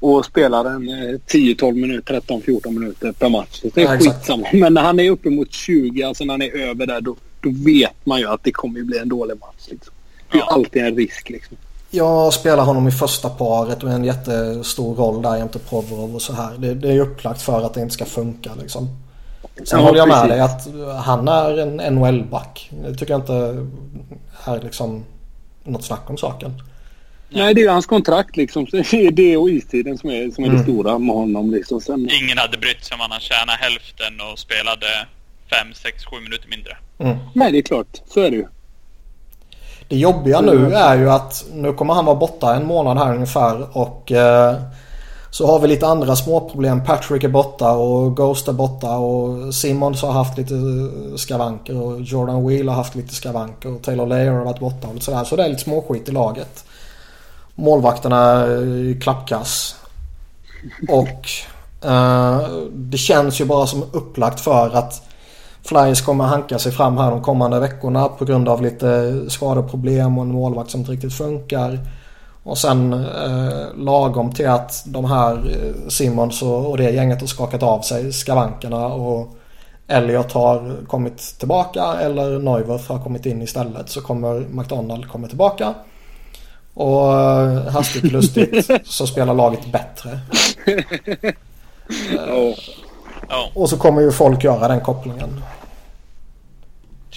och spelar en 10-12 minuter, 13-14 minuter per match. det är ja, skitsamma. Men när han är uppemot 20, alltså när han är över där, då, då vet man ju att det kommer bli en dålig match. Liksom. Det är ja. alltid en risk liksom. Jag spelar honom i första paret och en jättestor roll där jämte Provorov och så här. Det, det är upplagt för att det inte ska funka liksom. Sen ja, håller jag med dig att han är en NHL-back. Det tycker jag inte är liksom något snack om saken. Nej, det är hans kontrakt liksom. Det är det och istiden som är, som är mm. det stora med honom. Liksom. Sen... Ingen hade brytt sig om han tjänade hälften och spelade 5, 6, 7 minuter mindre. Mm. Nej, det är klart. Så är det ju. Det jobbiga nu är ju att nu kommer han vara borta en månad här ungefär och eh, så har vi lite andra småproblem. Patrick är borta och Ghost är borta och Simmons har haft lite skavanker och Jordan Wheel har haft lite skavanker och Taylor Layer har varit borta och sådär. Så det är lite småskit i laget. Målvakterna är klappkass. Och eh, det känns ju bara som upplagt för att Flyers kommer hanka sig fram här de kommande veckorna på grund av lite skadeproblem och en målvakt som inte riktigt funkar. Och sen eh, lagom till att de här eh, Simmons och, och det gänget har skakat av sig skavankerna och Elliot har kommit tillbaka eller Neuwirth har kommit in istället så kommer McDonald komma tillbaka. Och eh, hastigt lustigt <laughs> så spelar laget bättre. <laughs> oh. Och så kommer ju folk göra den kopplingen.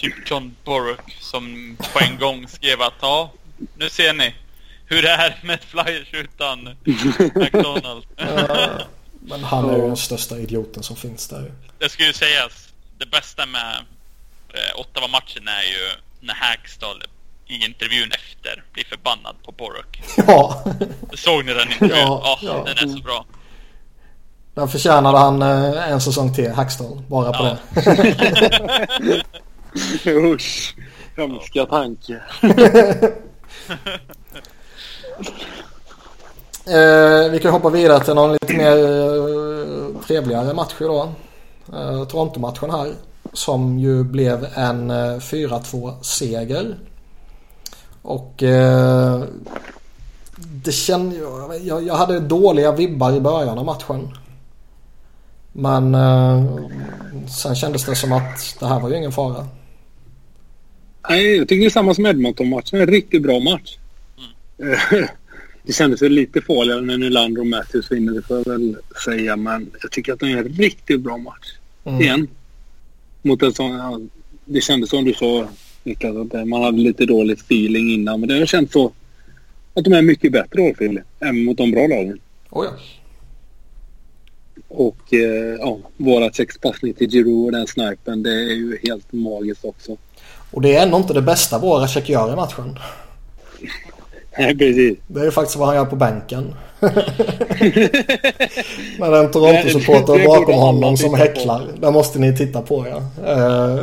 Typ John Borrock som på en gång skrev att ja, nu ser ni hur det är med flyers utan McDonalds. <laughs> men han är ju den största idioten som finns där. Det ska ju sägas, det bästa med eh, Ottawa-matchen är ju när Hackstall i intervjun efter blir förbannad på Borok. <laughs> Ja. Såg ni den intervjun? Ja, oh, ja. den är så bra. Den förtjänade han eh, en säsong till, Hackstall. Bara på ja. det. <laughs> Usch. Hemska tanke. <laughs> eh, vi kan hoppa vidare till någon lite mer eh, trevligare match då. Eh, Toronto-matchen här. Som ju blev en eh, 4-2 seger. Och eh, det kände jag, jag, jag hade dåliga vibbar i början av matchen. Men eh, sen kändes det som att det här var ju ingen fara. Nej, jag tycker det är samma som Edmonton-matchen. En riktigt bra match. Mm. <laughs> det kändes lite farligare när Nylander och Matthews vinner, det får jag väl säga. Men jag tycker att det är en riktigt bra match. Mm. Igen. Mot en sån... Det kändes som du sa Niklas, att man hade lite dålig feeling innan. Men det har känts så att de är mycket bättre år, Fille. Även mot de bra lagen. Oh ja. Och eh, ja, våra sexpassning till Giroud och den snipen, det är ju helt magiskt också. Och det är ändå inte det bästa våra check gör i matchen. Nej, precis. Det är ju faktiskt vad han gör på bänken. <laughs> Med en Toronto-supporter bakom honom som häcklar. Det måste ni titta på ja. Eh,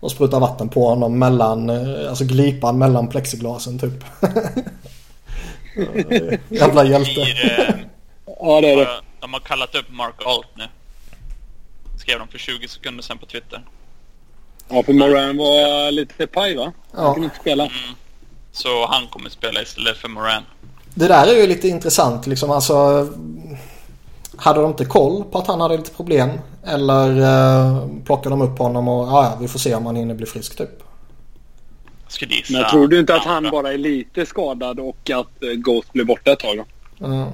och spruta vatten på honom mellan, eh, alltså glipan mellan plexiglasen typ. <laughs> Jävla hjälte. Eh, ja det är det. De har kallat upp Mark Alt nu. Skrev de för 20 sekunder sedan på Twitter. Ja, för Moran var lite paj va? Han ja. kunde inte spela. Mm. Så han kommer spela istället för Moran. Det där är ju lite intressant liksom. Alltså, hade de inte koll på att han hade lite problem? Eller eh, plockade de upp honom och ja, vi får se om han hinner bli frisk typ? Men jag tror du inte att han bara är lite skadad och att eh, Ghost blir borta ett tag då? Mm.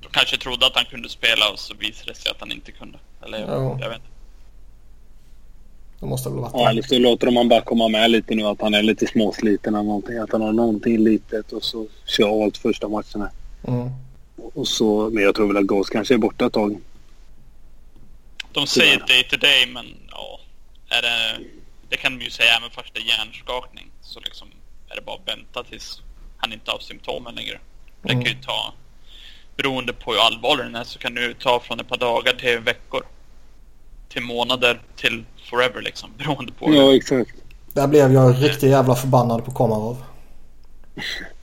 De kanske trodde att han kunde spela och så visade det sig att han inte kunde. Eller jag, ja. jag vet inte. Det måste väl varit Ja, eller så låter de han bara komma med lite nu att han är lite småsliten eller någonting. Att han har någonting litet och så kör allt första matcherna. Mm. Och så, men jag tror väl att Ghost kanske är borta ett tag. De säger day to day men ja. Är det, det kan de ju säga även fast det är hjärnskakning. Så liksom är det bara att vänta tills han inte har symptomen längre. Det kan ju mm. ta, beroende på hur allvarlig den är, så kan det ju ta från ett par dagar till veckor. Till månader till forever liksom. <laughs> Beroende på. Ja, exakt. Där blev jag riktigt jävla förbannad på Komarov.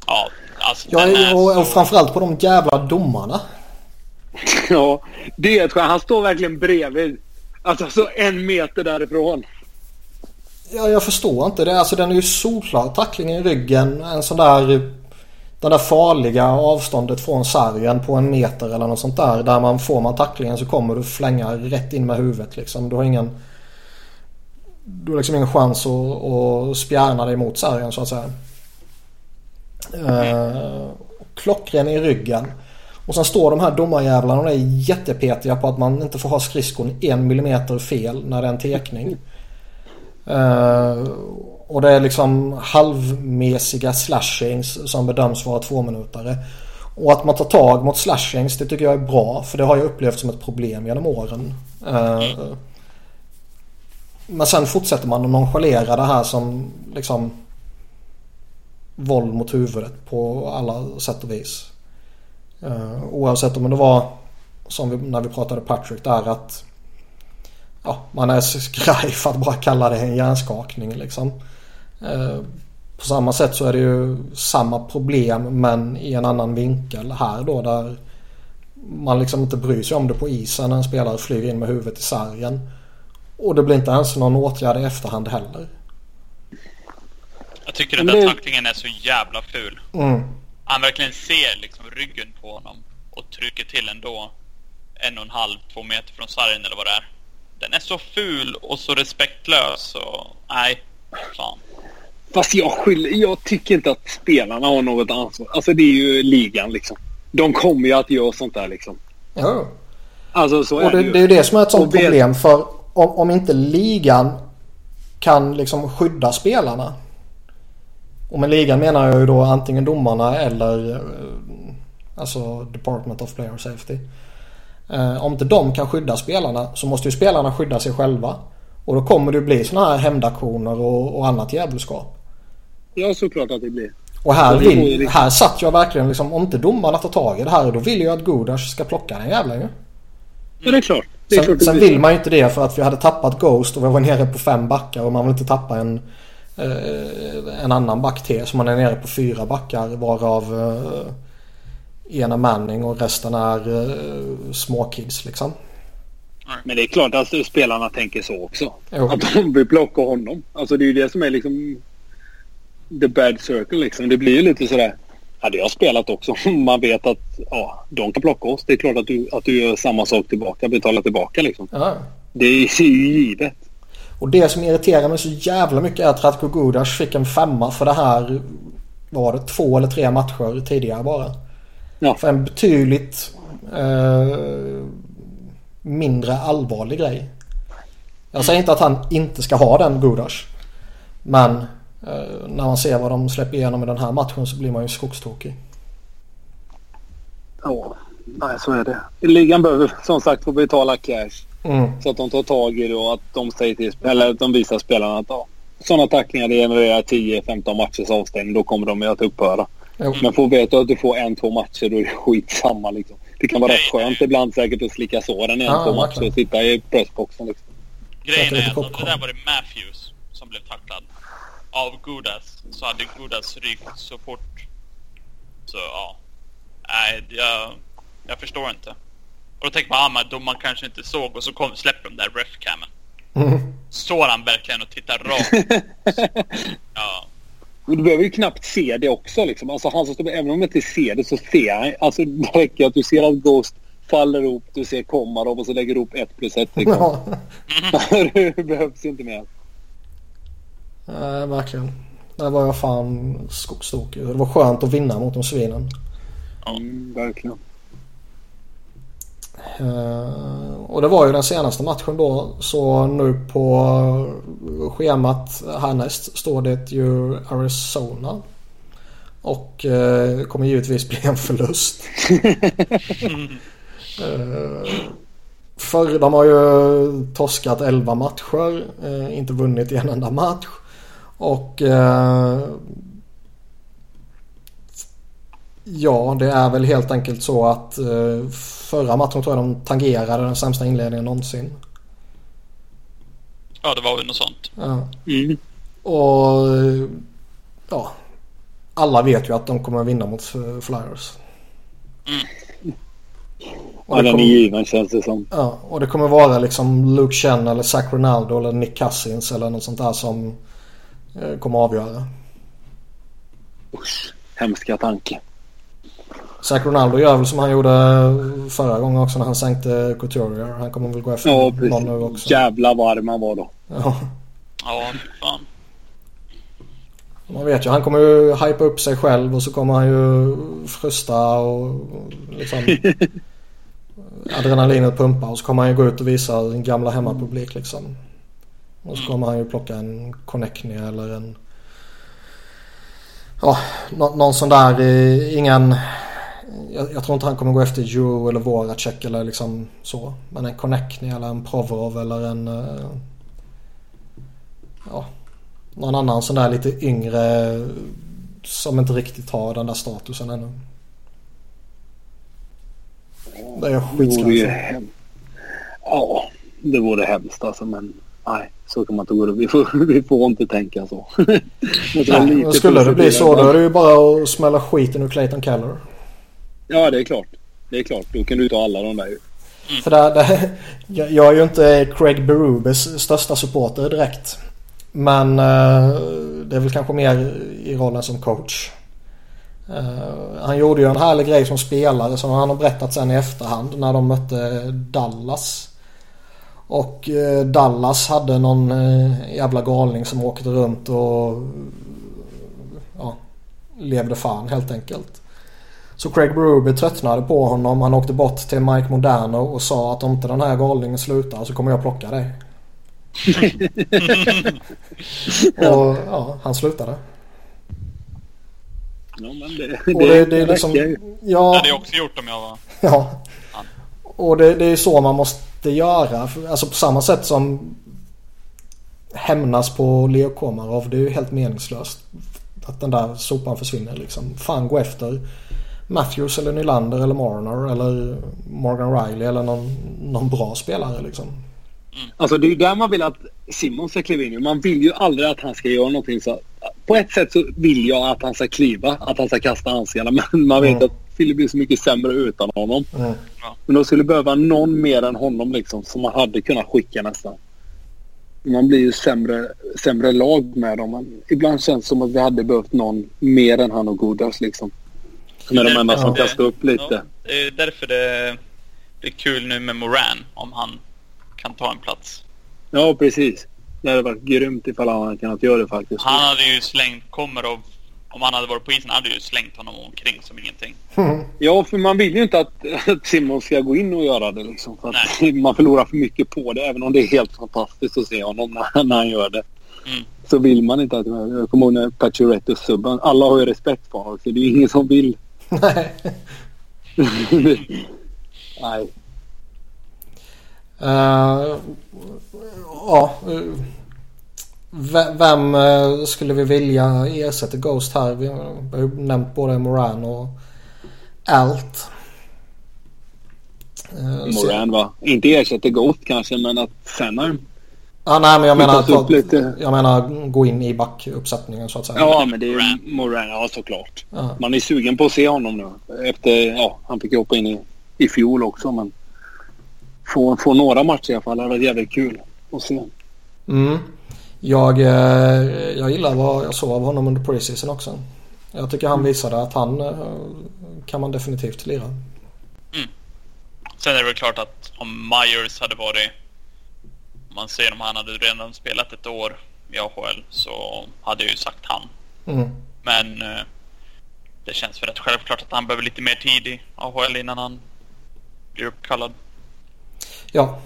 Ja, alltså jag är, och, så... och framförallt på de jävla domarna. <laughs> Ja, det är Han står verkligen bredvid. Alltså så en meter därifrån. Ja, jag förstår inte det. Alltså den är ju solklar. Tacklingen i ryggen. En sån där... Det där farliga avståndet från sargen på en meter eller något sånt där. Där man får man tacklingen så kommer du flänga rätt in med huvudet liksom. Du har ingen... Du har liksom ingen chans att, att spjärna dig mot sargen så att säga. Uh, klockren i ryggen. Och sen står de här domarjävlarna och är jättepetiga på att man inte får ha skridskon en millimeter fel när det är en tekning. Uh, och det är liksom halvmesiga slashings som bedöms vara tvåminutare. Och att man tar tag mot slashings det tycker jag är bra för det har jag upplevt som ett problem genom åren. Eh, men sen fortsätter man att nonchalera det här som liksom våld mot huvudet på alla sätt och vis. Eh, oavsett om det var som vi, när vi pratade Patrick där att ja, man är <laughs> skraj för att bara kalla det en hjärnskakning liksom. Uh, på samma sätt så är det ju samma problem men i en annan vinkel här då där man liksom inte bryr sig om det på isen när en spelare flyger in med huvudet i sargen. Och det blir inte ens någon åtgärd i efterhand heller. Jag tycker den där tacklingen är så jävla ful. Mm. Han verkligen ser liksom ryggen på honom och trycker till ändå en och en halv, två meter från sargen eller vad det är. Den är så ful och så respektlös och nej, fan. Fast jag skyller, jag tycker inte att spelarna har något ansvar. Alltså det är ju ligan liksom. De kommer ju att göra sånt där liksom. Ja. Alltså så och är det, det, det är ju det som är ett sånt problem för om, om inte ligan kan liksom skydda spelarna och med ligan menar jag ju då antingen domarna eller eh, alltså Department of Player Safety. Eh, om inte de kan skydda spelarna så måste ju spelarna skydda sig själva. Och då kommer det bli sådana här hämndaktioner och, och annat djävulskap. Ja, såklart att det blir. Och här, vill, här satt jag verkligen liksom, om inte domarna tar tag i det här då vill jag att Gudas ska plocka den jävla ju. Ja, det är klart. Det är sen, klart sen vill man ju inte det för att vi hade tappat Ghost och vi var nere på fem backar och man vill inte tappa en Eh, en annan back till. Så man är nere på fyra backar varav eh, ena Manning och resten är eh, småkids liksom. Men det är klart att spelarna tänker så också. Jo. Att de vill plocka honom. Alltså det är ju det som är liksom the bad circle liksom. Det blir ju lite sådär. hade jag spelat också. <laughs> Man vet att ja, de kan plocka oss. Det är klart att du, att du gör samma sak tillbaka. Betalar tillbaka liksom. Ja. Det är ju givet. Och det som irriterar mig så jävla mycket är att Ratko Gudas fick en femma för det här. Var det två eller tre matcher tidigare bara. Ja. För en betydligt eh, mindre allvarlig grej. Jag säger inte att han inte ska ha den Gudas. Men när man ser vad de släpper igenom i den här matchen så blir man ju skogstokig. Ja, nej så är det. Ligan behöver som sagt få betala cash. Mm. Så att de tar tag i det och att de, säger till, eller att de visar spelarna att ja, sådana tacklingar det genererar 10-15 matchers avstängning. Då kommer de ju att upphöra. Mm. Men får veta att du får en, två matcher då är det skitsamma liksom. Det kan vara rätt skönt ibland säkert att slicka såren i en, ja, två matcher och sitta i pressboxen liksom. Grejen är att det där var det Matthews som blev tacklad. Av Gudas så hade Gudas rykt så fort. Så ja. Nej, jag, jag förstår inte. Och då tänker man, ah, domaren kanske inte såg och så kom, släpper de där refcamen. Mm. Står han verkligen och tittar rakt? <laughs> ja. Men du behöver ju knappt se det också liksom. Alltså han som står även om jag inte ser det så ser han. Alltså det räcker att du ser att Ghost faller ihop, du ser Komarov och så lägger du upp ett plus ett liksom. <laughs> det behövs inte mer. Nej, verkligen. Där var jag fan skogstokig. Det var skönt att vinna mot de svinen. Mm, verkligen. Uh, och det var ju den senaste matchen då. Så nu på schemat härnäst står det ju Arizona. Och uh, kommer givetvis bli en förlust. uh, <laughs> för de har ju torskat 11 matcher. Uh, inte vunnit en enda match. Och Ja, det är väl helt enkelt så att eh, förra matchen tror jag de tangerade den sämsta inledningen någonsin. Ja, det var väl något sånt. Ja. Mm. Och ja, alla vet ju att de kommer vinna mot Flyers. Mm. Och är given känns det som. Ja, och det kommer vara liksom Luke Chen eller Zach Ronaldo eller Nick Cousins eller något sånt där som eh, kommer avgöra. Usch, hemska tanke. Zach Ronaldo gör väl som han gjorde förra gången också när han sänkte Couturier. Han kommer väl gå efter ja, någon nu också. Jävla varm han var då. Ja. Ja, fan. Man vet ju, han kommer ju hypa upp sig själv och så kommer han ju frusta och liksom <laughs> adrenalinet pumpa och så kommer han ju gå ut och visa sin gamla hemmapublik liksom. Och så kommer han ju plocka en Connectney eller en ja, någon sån där, eh, ingen jag, jag, tror inte han kommer gå efter Joe eller Voracek eller liksom så. Men en Konechny eller en Provrov eller en... Eh, ja, någon annan sån där lite yngre som inte riktigt har den där statusen ännu. Det är skitskrämt. Ja, det vore hemskt alltså men nej, så kan man inte gå vi får, <laughs> vi får inte tänka så. <laughs> nej, skulle det bli så då är det ju bara att smälla skiten ur Clayton Keller. Ja, det är klart. Det är klart. Då kan du ta alla de där ju. Mm. För det, det, <laughs> jag, är ju inte Craig Berubes största supporter direkt. Men uh, det är väl kanske mer i rollen som coach. Uh, han gjorde ju en härlig grej som spelare som han har berättat sen i efterhand när de mötte Dallas. Och uh, Dallas hade någon jävla galning som åkte runt och ja, levde fan helt enkelt. Så Craig Berube tröttnade på honom. Han åkte bort till Mike Moderno och sa att om inte den här galningen slutar så kommer jag plocka dig. <laughs> och ja, han slutade. Ja, men det, och det, det, är liksom, ja, det hade jag också gjort om jag var... Ja. Och det, det är så man måste göra. Alltså på samma sätt som hämnas på Leo Komarov. Det är ju helt meningslöst. Att den där sopan försvinner liksom. Fan gå efter Matthews eller Nylander eller Marner eller Morgan Riley eller någon, någon bra spelare liksom. Alltså det är ju där man vill att Simon ska kliva in. Man vill ju aldrig att han ska göra någonting så. På ett sätt så vill jag att han ska kliva, att han ska kasta handskarna. Men man vet mm. att Philly blir så mycket sämre utan honom. Mm. Men de skulle behöva någon mer än honom liksom som man hade kunnat skicka nästan. Man blir ju sämre, sämre lag med dem. Men ibland känns det som att vi hade behövt någon mer än han och Godas liksom. Är de enda som kan stå upp lite. Ja, det är därför det, det är kul nu med Moran om han kan ta en plats. Ja, precis. Det hade varit grymt ifall han hade kunnat göra det faktiskt. Han hade ju slängt, kommer av om han hade varit på isen hade ju slängt honom omkring som ingenting. <laughs> Ja, för man vill ju inte att, <laughs> att Simon ska gå in och göra det liksom. För att <laughs> man förlorar för mycket på det. Även om det är helt fantastiskt att se honom när, när han gör det. Mm. Så vill man inte att... Jag kommer ihåg när Pacioretto subban. Alla har ju respekt för honom. Så det är ingen som vill. Nej. Nej. Uh, ja. Vem eh, skulle vi vilja ersätta Ghost här? Vi har ju nämnt både Moran och Alt. Eh, Moran va? Inte ersätta Ghost kanske men att Sanheim. Ah, nej men jag menar, ta, lite... jag menar gå in i backuppsättningen så att säga. Ja men det är Moran, ja såklart. Ja. Man är sugen på att se honom nu. Efter, ja han fick ju hoppa in i, i fjol också men. Få, få några matcher i alla fall. Det hade varit jävligt kul att se. Mm. Jag, eh, jag gillar vad jag såg av honom under preseason också. Jag tycker han visade att han eh, kan man definitivt lira. Mm. Sen är det väl klart att om Myers hade varit... Om man ser om han hade redan spelat ett år i AHL så hade jag ju sagt han. Mm. Men eh, det känns väl rätt självklart att han behöver lite mer tid i AHL innan han blir uppkallad. Ja,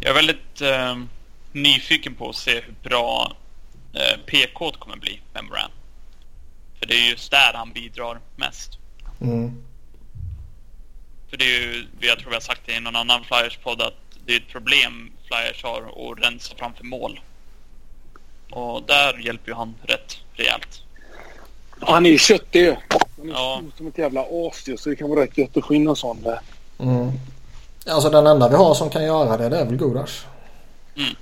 Jag är väldigt eh, nyfiken på att se hur bra eh, PK kommer bli med Moran. För det är just där han bidrar mest. Mm. För det är ju, jag tror vi har sagt det i någon annan Flyers-podd att det är ett problem Flyers har att rensa framför mål. Och där hjälper ju han rätt rejält. Han är ju köttig Han är ja. som ett jävla as så det kan vara rätt gött att få in en sån där. Mm. Alltså den enda vi har som kan göra det, det är väl Gudas. Mm.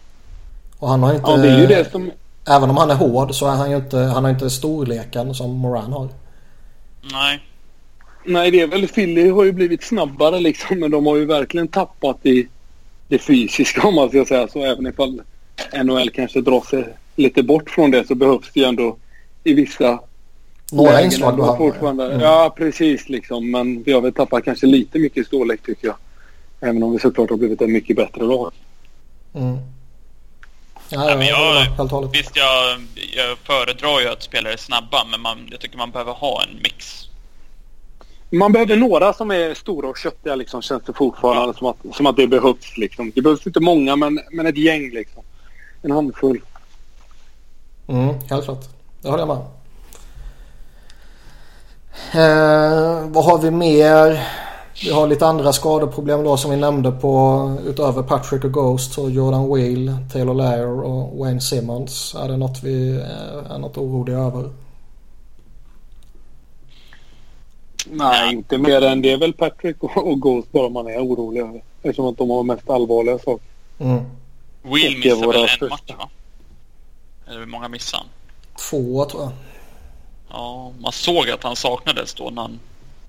Och han har inte... Ja, det är ju det som... Även om han är hård så är han ju inte, han har inte storleken som Moran har. Nej. Nej, det är väl Philly har ju blivit snabbare liksom. Men de har ju verkligen tappat i det fysiska om man ska säga så. Även ifall NHL kanske drar sig lite bort från det så behövs det ju ändå i vissa några inslag du har. Fortfarande. Mm. Ja, precis liksom. Men vi har väl tappat kanske lite mycket storlek tycker jag. Även om vi såklart har blivit en mycket bättre lag. Mm. Ja, ja, men jag, visst, jag, jag föredrar ju att spelare är snabba, men man, jag tycker man behöver ha en mix. Man behöver några som är stora och köttiga liksom, känns det fortfarande ja. som, att, som att det behövs. Liksom. Det behövs inte många, men, men ett gäng liksom. En handfull. Mm, helt klart. Det håller jag med eh, Vad har vi mer? Vi har lite andra skadeproblem då som vi nämnde på utöver Patrick och Ghost och Jordan Wheel, Taylor Lair och Wayne Simmons. Är det något vi är något oroliga över? Nej, inte mer än det är väl Patrick och, Ghost bara man är orolig över. Eftersom att de har mest allvarliga saker. Mm. Wheel missade väl en första. match va? Eller hur många missade han? Två tror jag. Ja, man såg att han saknades då när han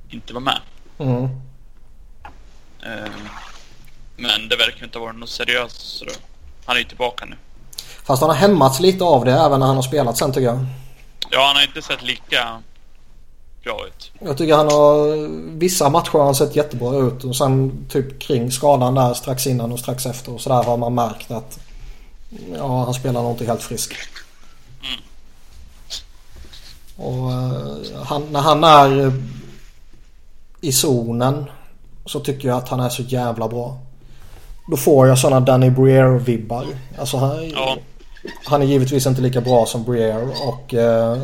inte var med. Mm. Eh, men det verkar inte varit något seriöst. Så han är ju tillbaka nu. Fast han har hämmats lite av det även när han har spelat sen tycker jag. Ja, han har inte sett lika bra ut. Jag tycker han har... Vissa matcher har han sett jättebra ut och sen typ kring skadan där strax innan och strax efter och sådär har man märkt att ja, han spelar nog inte helt frisk. Mm. Och uh, han, när han är i zonen så tycker jag att han är så jävla bra. Då får jag sådana Danny Breer-vibbar. Alltså han, ja. han är givetvis inte lika bra som Breer och eh,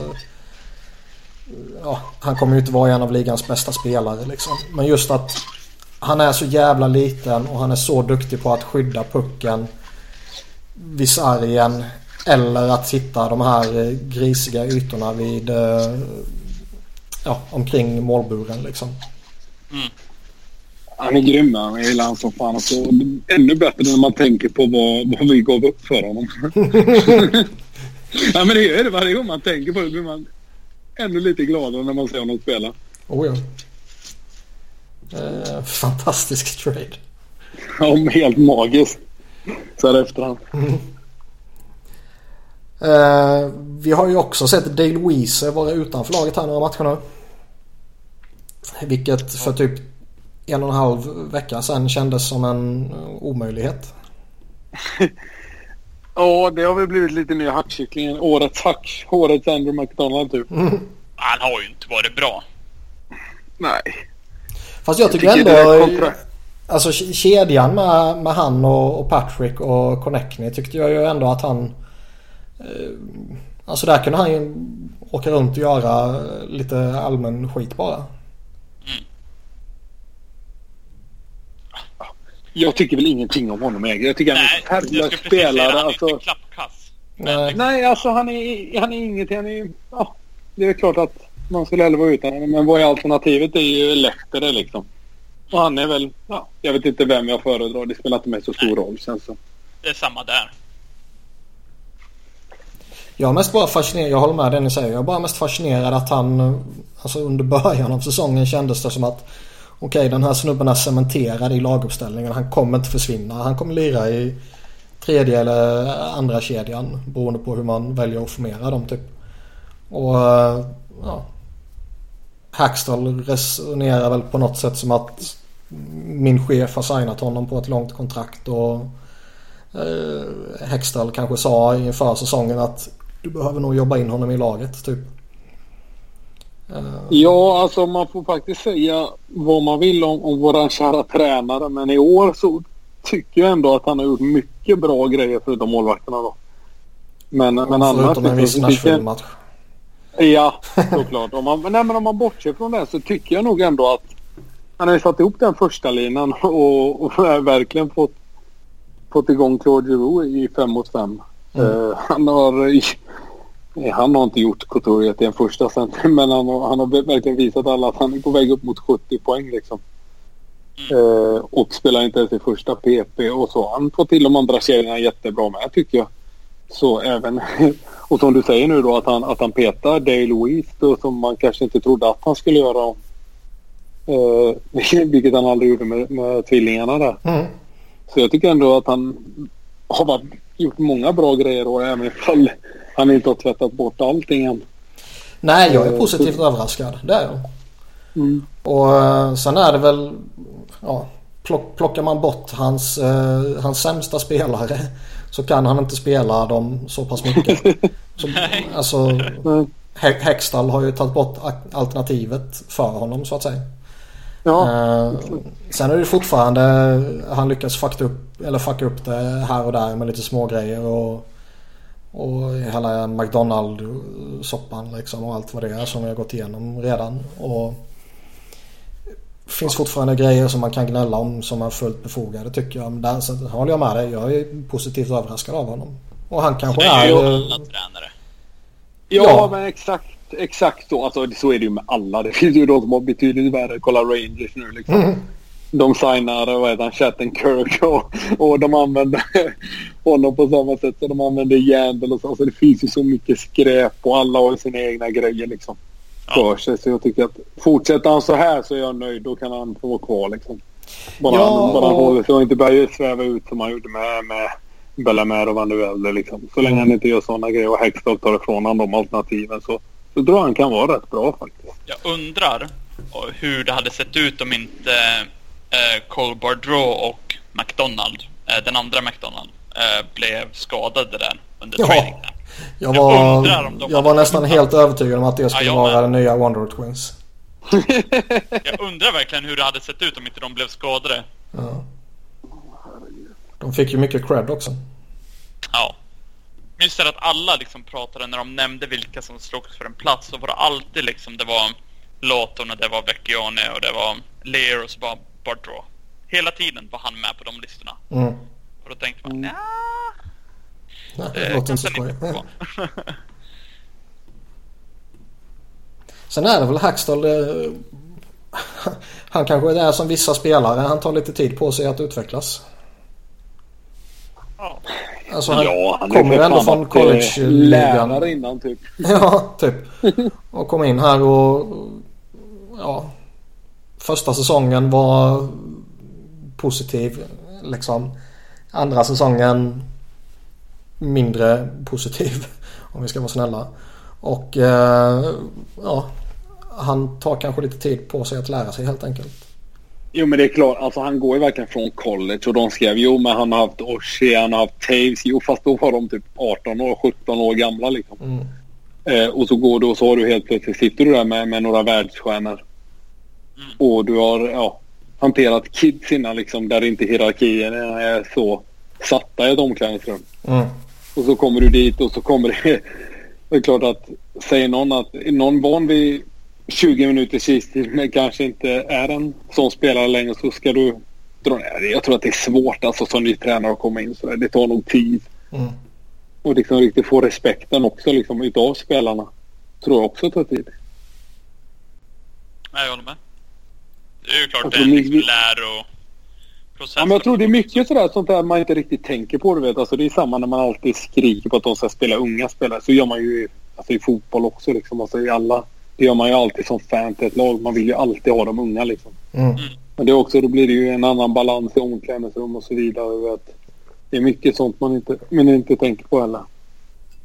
ja, han kommer ju inte vara en av ligans bästa spelare liksom. Men just att han är så jävla liten och han är så duktig på att skydda pucken vid sargen eller att hitta de här grisiga ytorna vid eh, ja, omkring målburen liksom. Mm. Han är grym. Jag gillar honom som fan. Alltså, ännu bättre när man tänker på vad, vad vi gav upp för honom. <laughs> ja, men det är det. Varje gång man tänker på det blir man ännu lite gladare när man ser honom spela. Oh ja. Eh, fantastisk trade. Ja, helt magiskt. Så här efterhand. Mm. <laughs> Uh, vi har ju också sett Dale Weezer vara utanför laget här några matcher nu. Vilket för typ en och en halv vecka sedan kändes som en omöjlighet. <laughs> ja, det har väl blivit lite nya hackkycklingen. Årets hack. Årets Andrew McDonald typ. Mm. Han har ju inte varit bra. Nej. Fast jag tycker, jag tycker ändå... Alltså kedjan med, med han och, och Patrick och Connectney tyckte jag ju ändå att han... Eh, alltså där kunde han ju åka runt och göra lite allmän skit bara. Jag tycker väl ingenting om honom Äger. Jag tycker Nej, han är en färglös spelare. Han är alltså... inte klappkass. Nej. Nej, alltså han är, han är ingenting. Han är, ja, det är klart att man skulle hellre vara utan honom. Men vad är alternativet? Det är ju Lehtare liksom. Och han är väl, ja, jag vet inte vem jag föredrar. Det spelar inte mig så stor Nej. roll känns det Det är samma där. Jag är mest bara fascinerad, jag håller med det ni säger. Jag är bara mest fascinerad att han, alltså under början av säsongen kändes det som att okej okay, den här snubben är cementerad i laguppställningen. Han kommer inte försvinna. Han kommer lira i tredje eller andra kedjan beroende på hur man väljer att formera dem typ. Och eh, ja. Hackstall resonerar väl på något sätt som att min chef har signat honom på ett långt kontrakt och eh, Hextall kanske sa inför säsongen att du behöver nog jobba in honom i laget typ. Eh. Ja, alltså man får faktiskt säga vad man vill om, om våran kära tränare men i år så tycker jag ändå att han har gjort mycket bra grejer förutom målvakterna då. Men, men annars... Förutom en viss Nashville-match. Ja, <laughs> såklart. om man, nej, men om man bortser från det så tycker jag nog ändå att han har satt ihop den första linan <laughs> och, och verkligen fått, fått igång Claude Giroux i fem mot fem. Mm. Uh, han har han har inte gjort Couturier till en första center men han har, han har verkligen visat alla att han är på väg upp mot 70 poäng liksom. Uh, och spelar inte ens i första PP och så. Han får till de andra serierna jättebra med tycker jag. Så även, <laughs> och som du säger nu då att han, att han petar Dale Louise då, som man kanske inte trodde att han skulle göra. Uh, <laughs> vilket han aldrig gjorde med, med tvillingarna där. Mm. Så jag tycker ändå att han har varit, gjort många bra grejer och även ifall han inte har tvättat bort allting än. Nej, jag är eh, positivt uh, överraskad. Det är jag. Mm. Och uh, sen är det väl, ja, plock, plockar man bort hans, uh, hans sämsta spelare så kan han inte spela dem så pass mycket. <laughs> Så, alltså, Hextall har ju tagit bort alternativet för honom så att säga. Ja. Eh, sen är det fortfarande han lyckas fucka upp, eller fucka upp det här och där med lite små grejer och, och hela McDonald-soppan liksom och allt vad det är som vi har gått igenom redan. Och finns fortfarande grejer som man kan gnälla om som är fullt befogade tycker jag. Men där så håller jag med dig. Jag är positivt överraskad av honom. Och han kanske det är... ju alla tränare. Ja, ja, men exakt, exakt så. Alltså, så är det ju med alla. Det finns ju de som har betydligt värre. Kolla Rangers nu liksom. Mm. De signar, vad heter han, Shattenkirk och, och de använder <laughs> honom på samma sätt som de använder Yandel och så. Alltså, det finns ju så mycket skräp och alla har sina egna grejer liksom för sig. Så jag tycker att fortsätter han så här så är jag nöjd. Då kan han få vara kvar liksom. Bara, ja, bara han håller sig och inte börjar sväva ut som han gjorde med, med Bellamer och Van de Velde liksom. Så länge han inte gör sådana grejer och Hextall tar ifrån honom de alternativen så, så tror jag han kan vara rätt bra faktiskt. Jag undrar hur det hade sett ut om inte Cole Bardreau och McDonald, eh, den andra McDonald, eh, blev skadade där under ja. träningen. Jag var, jag, jag var nästan helt övertygad om att det skulle ja, vara den nya Wonder Twins. <laughs> jag undrar verkligen hur det hade sett ut om inte de blev skadade. Ja. De fick ju mycket cred också. Ja. Just det att alla liksom pratade när de nämnde vilka som slogs för en plats så var det alltid liksom det var Lawton och det var Vecchione och det var Lear och så var Bardreau. Hela tiden var han med på de listorna. Mm. Och då tänkte man, ja Nej, det låter inte så skoj. <laughs> Sen är det väl Hackstall. Eh, <laughs> han kanske är som vissa spelare. Han tar lite tid på sig att utvecklas. Ja. Alltså han, ja, han kommer ändå från college-ligan. Lärare innan typ. <laughs> ja, typ. Och kom in här och ja. Första säsongen var positiv liksom. Andra säsongen mindre positiv. <laughs> Om vi ska vara snälla. Och eh, ja, han tar kanske lite tid på sig att lära sig helt enkelt. Jo men det är klart, alltså han går ju verkligen från college och de skrev jo men han har haft Oshie, han har haft Taves. Jo fast då var de typ 18 år, 17 år gamla liksom. Mm. Eh, och så går du och så har du helt plötsligt sitter du där med, med några världsstjärnor. Mm. Och du har ja, hanterat kids innan liksom där inte hierarkierna är så satta i ett omklädningsrum. Mm. Och så kommer du dit och så kommer det... <laughs> Det är klart att säger någon att någon van vid 20 minuters istid men kanske inte är en sån spelare längre så ska du dra ner. Jag tror att det är svårt alltså som ny tränare att komma in så Det tar nog tid. Mm. Och liksom riktigt få respekten också liksom utav spelarna. Tror jag också tar tid. Nej, jag håller med. Det är ju klart det är liksom lär och process. Ja, men jag tror det är mycket sådär sånt där man inte riktigt tänker på. Du vet. Alltså, det är samma när man alltid skriker på att de ska spela unga spelare. Så gör man ju alltså, i fotboll också. Liksom. Alltså, i alla, det gör man ju alltid som fan till ett lag. Man vill ju alltid ha de unga. Liksom. Mm. mm. Men det är också, då blir det ju en annan balans i omklädningsrum och så vidare. Vet. Det är mycket sånt man inte, man inte tänker på heller.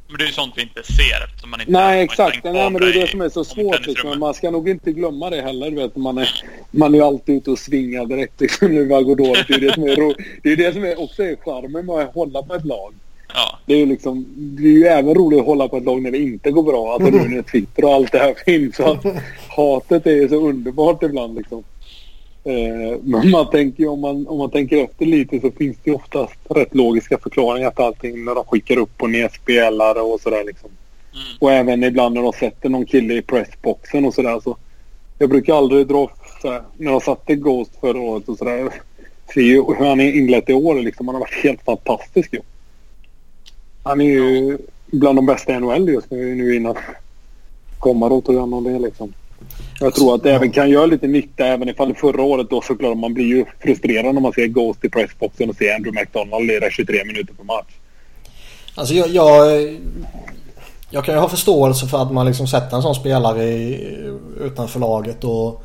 Men det är ju sånt vi inte ser eftersom man inte Nej exakt. Nej, men det är det som är så svårt. Liksom. Man ska nog inte glömma det heller. Vet. Man, är, man är ju alltid ute och svingar direkt liksom, när det går dåligt. Det är det som är, ro, det är, det som är också är charmen med att hålla på ett lag. Ja. Det, är ju liksom, det är ju även roligt att hålla på ett lag när det inte går bra. Alltså nu när Twitter och allt det här <laughs> finns. Så hatet är ju så underbart ibland. Liksom. Eh, men man tänker om man, om man tänker efter lite så finns det oftast rätt logiska förklaringar till allting när de skickar upp och ner spelare och sådär liksom. Mm. Och även ibland när de sätter någon kille i pressboxen och sådär så. Jag brukar aldrig dra såhär, när de satte Ghost förra året och sådär. Se hur han är inlett i år liksom. Han har varit helt fantastisk ju. Han är ju bland de bästa i NHL just nu, nu innan komma tog hand om det liksom. Jag tror att det även kan göra lite nytta även ifall förra året då såklart man blir ju frustrerad när man ser Ghost i pressboxen och ser Andrew McDonald lira 23 minuter per match. Alltså jag, jag, jag kan ju ha förståelse för att man liksom sätter en sån spelare i, utanför laget och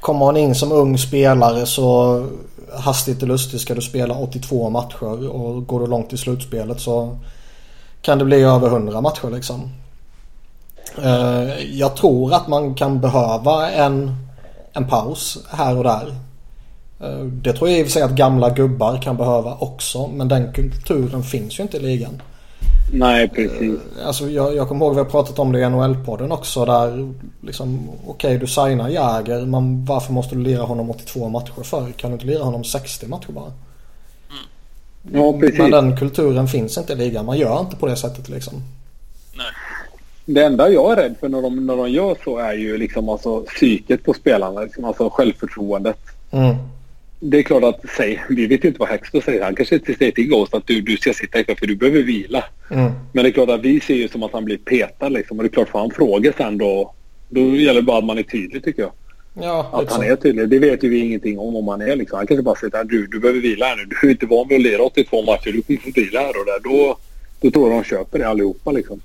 kommer man in som ung spelare så hastigt och lustigt ska du spela 82 matcher och går du långt i slutspelet så kan det bli över 100 matcher liksom. Eh, jag tror att man kan behöva en, en paus här och där. Eh, det tror jag i och för sig att gamla gubbar kan behöva också. Men den kulturen finns ju inte i ligan. Nej, precis. Eh, alltså jag, jag kommer ihåg vi har pratat om det i NHL-podden också. Där liksom, okej okay, du signar Jäger. Men varför måste du lira honom 82 matcher för? Kan du inte lira honom 60 matcher bara? Ja, precis. Men den kulturen finns inte i ligan. Man gör inte på det sättet liksom. Nej det enda jag är rädd för när de, när de gör så är ju liksom alltså psyket på spelarna. Liksom alltså självförtroendet. Mm. Det är klart att, säg, vi vet ju inte vad Hexter säger. Han kanske inte säger till Ghost att du, du ska sitta ikväll för du behöver vila. Mm. Men det är klart att vi ser ju som att han blir petad liksom. Och det är klart, får han fråga sen då, då gäller det bara att man är tydlig tycker jag. Ja, att han är tydlig. Det vet ju vi ingenting om om han är liksom. Han kanske bara säger att du, du behöver vila här nu. Du är inte van vid att lira 82 matcher. Du kommer få vila här och där. Då, då tror jag de köper det allihopa liksom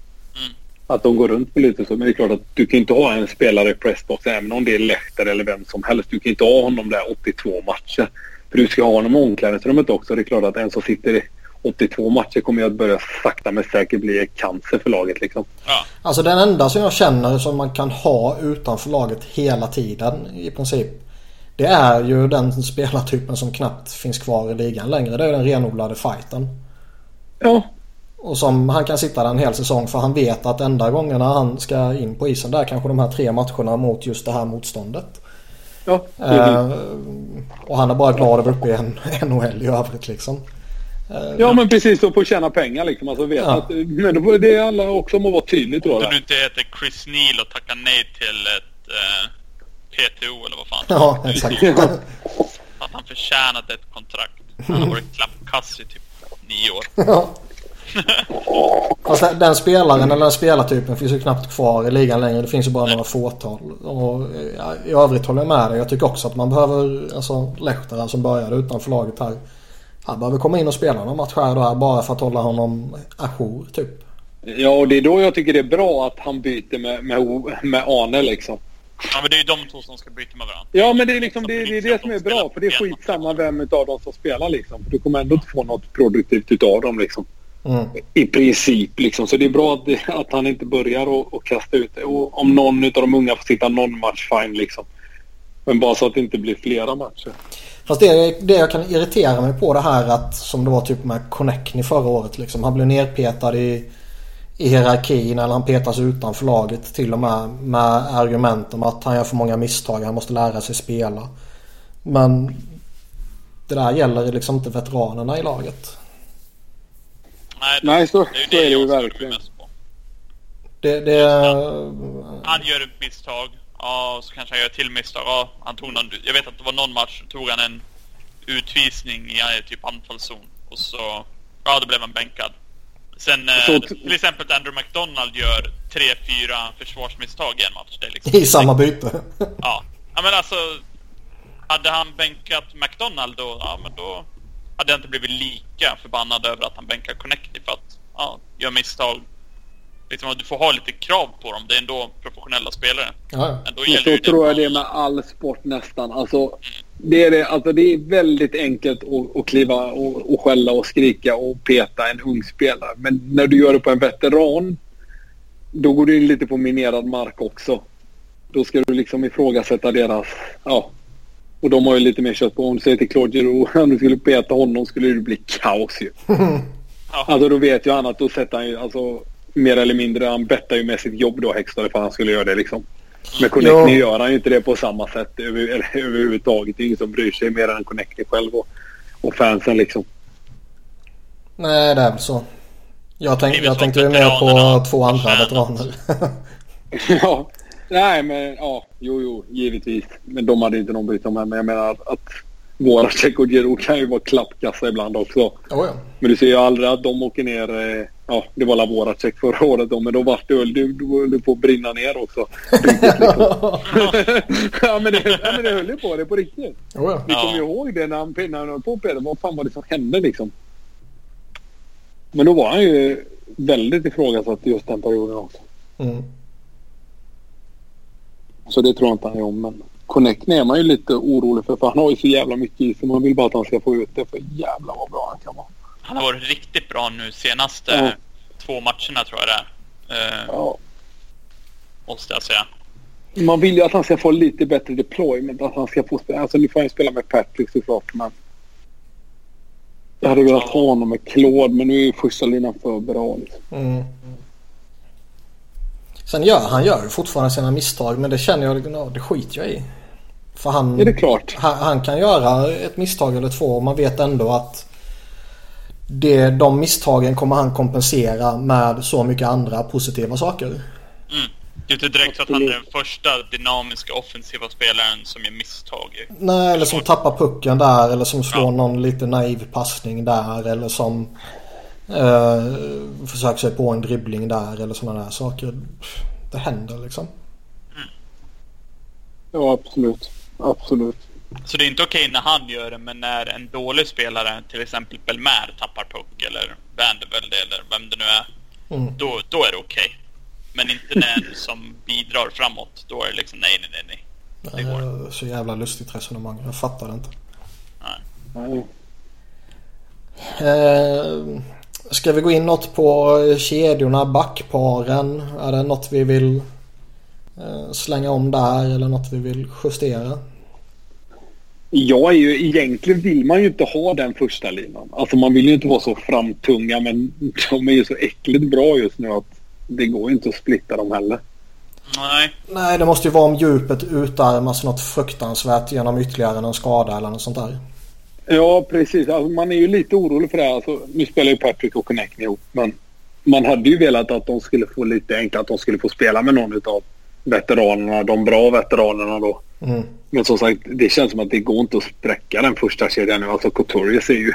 att de går runt med lite så. Men det är klart att du kan inte ha en spelare i pressbox även om det är Lechter eller vem som helst. Du kan inte ha honom där 82 matcher. För du ska ha honom i omklädningsrummet också. Det är klart att en som sitter i 82 matcher kommer att börja sakta men säkert bli cancer för laget liksom. Ja. Alltså den enda som jag känner som man kan ha utanför laget hela tiden i princip. Det är ju den spelartypen som knappt finns kvar i ligan längre. Det är den renodlade fighten. Ja, och som han kan sitta där en hel säsong för han vet att enda gångerna han ska in på isen där kanske de här tre matcherna mot just det här motståndet. Ja, eh, och han är bara glad över uppe i en <laughs> NHL i övrigt liksom. Eh, ja men precis och få tjäna pengar liksom. Alltså, vet ja. att, men det är alla också om att vara tydlig tror jag. Om du inte heter Chris Neal och tackar nej till ett eh, PTO eller vad fan. Ja exakt. <laughs> att han förtjänat ett kontrakt. Han har varit klappkass i typ nio år. <laughs> Ja. <laughs> Fast den spelaren eller den spelartypen finns ju knappt kvar i ligan längre. Det finns ju bara några fåtal. Och I övrigt håller jag med dig. Jag tycker också att man behöver, alltså Lehtara som började utanför laget här. Han behöver komma in och spela någon match här då bara för att hålla honom ajour typ. Ja och det är då jag tycker det är bra att han byter med, med, med Arne liksom. Ja men det är ju de två som ska byta med varandra. Ja men det är liksom det, det, är det som är bra. För det är skitsamma vem utav dem som spelar liksom. Du kommer ändå inte få något produktivt utav dem liksom. Mm. I princip liksom. Så det är bra att, att han inte börjar och, och kasta ut det. Och om någon av de unga får sitta någon match, fine liksom. Men bara så att det inte blir flera matcher. Fast det, det jag kan irritera mig på det här att som det var typ med Connectny förra året liksom. Han blev nerpetad i, i hierarkin eller han petas utanför laget till och med med argument om att han gör för många misstag. Han måste lära sig spela. Men det där gäller liksom inte veteranerna i laget. Nej, det, Nej så, det är, så är det ju verkligen. Det, det... Han gör ett misstag. Ja, så kanske han gör ett till misstag. Ja, han tog någon, jag vet att det var någon match tog han en utvisning i typ anfallszon. Och så... Ja, då blev han bänkad. Sen så, eh, till exempel Andrew McDonald gör tre, fyra försvarsmisstag i en match. Det liksom I samma byte? ja. Ja men alltså... Hade han bänkat McDonald då, ja men då hade jag inte blivit lika förbannad över att han bänkar Connecty för att ja, gör misstag. Liksom, du får ha lite krav på dem. Det är ändå professionella spelare. Ja. Men då så tror jag det med all sport nästan. Alltså, mm. det, är det, alltså, det är väldigt enkelt att, att kliva och, och skälla och skrika och peta en ung spelare. Men när du gör det på en veteran då går du in lite på minerad mark också. Då ska du liksom ifrågasätta deras ja, och de har ju lite mer kött på. Om du säger till Claude Giroux <laughs> om du skulle peta honom skulle det bli kaos ju. <laughs> alltså då vet ju han att då sätter han ju alltså mer eller mindre. Han bettar ju med sitt jobb då Hextall ifall han skulle göra det liksom. Men Connectny gör han ju inte det på samma sätt över, <laughs> eller, överhuvudtaget. Det är ingen som bryr sig mer än Connectny själv och, och fansen liksom. Nej, det är väl så. Jag, tänk, jag tänkte ju mer på två andra veteraner. ja, Nej, men ja, jo, jo, givetvis. Men de hade inte någon brytt om. Men jag menar att, att Voracek och Giroud kan ju vara klappkassa ibland också. Oh, ja. Men du ser ju aldrig att de åker ner. Eh, ja, det var Voracek förra året då, men då vart det. Du, du, du får brinna ner också. <laughs> ja, men det, ja, men det höll ju på det på riktigt. Oh, ja. Vi kommer ju ihåg det när han, när han höll på Peder. Vad fan var det som hände liksom? Men då var han ju väldigt ifrågasatt just den perioden också. Mm. Så det tror jag inte han är om. Men Connecten är man ju lite orolig för. För han har ju så jävla mycket i sig. Man vill bara att han ska få ut det. För jävlar vad bra han kan vara. Han har varit riktigt bra nu senaste ja. två matcherna tror jag det är. Uh, ja. Måste jag säga. Man vill ju att han ska få lite bättre deployment. Att han ska få spela. Alltså nu får han ju spela med Patrick såklart. Men jag hade velat ha honom med Claude. Men nu är ju första linan för bra. Liksom. Mm. Sen gör han gör fortfarande sina misstag men det känner jag, no, det skiter jag i. För han, är det klart? Han, han, kan göra ett misstag eller två och man vet ändå att det, de misstagen kommer han kompensera med så mycket andra positiva saker. Mm. Det är inte direkt så att han är den första dynamiska offensiva spelaren som gör misstag. Nej, eller som tappar pucken där eller som slår ja. någon lite naiv passning där eller som Uh, försöker sig på en dribbling där eller sådana där saker. Det händer liksom. Mm. Ja absolut. Absolut. Så det är inte okej när han gör det men när en dålig spelare, till exempel Belmer, tappar puck eller Vandervelde eller vem det nu är. Mm. Då, då är det okej. Men inte när en som bidrar framåt. Då är det liksom nej, nej, nej, nej. Det går. Så jävla lustigt resonemang. Jag fattar det inte. Nej. Mm. Uh, Ska vi gå in något på kedjorna, backparen? Är det något vi vill eh, slänga om där eller något vi vill justera? Jag är ju, egentligen vill man ju inte ha den första linan. Alltså man vill ju inte vara så framtunga men <laughs> de är ju så äckligt bra just nu att det går inte att splitta dem heller. Nej. Nej, det måste ju vara om djupet utarmas något fruktansvärt genom ytterligare någon skada eller något sånt där. Ja, precis. Alltså, man är ju lite orolig för det här. Alltså, nu spelar ju Patrick och Connecting ihop, men man hade ju velat att de skulle få lite enklare, att de skulle få spela med någon av veteranerna, de bra veteranerna då. Mm. Men som sagt, det känns som att det går inte att spräcka den första kedjan nu. Alltså Cotorius är ju...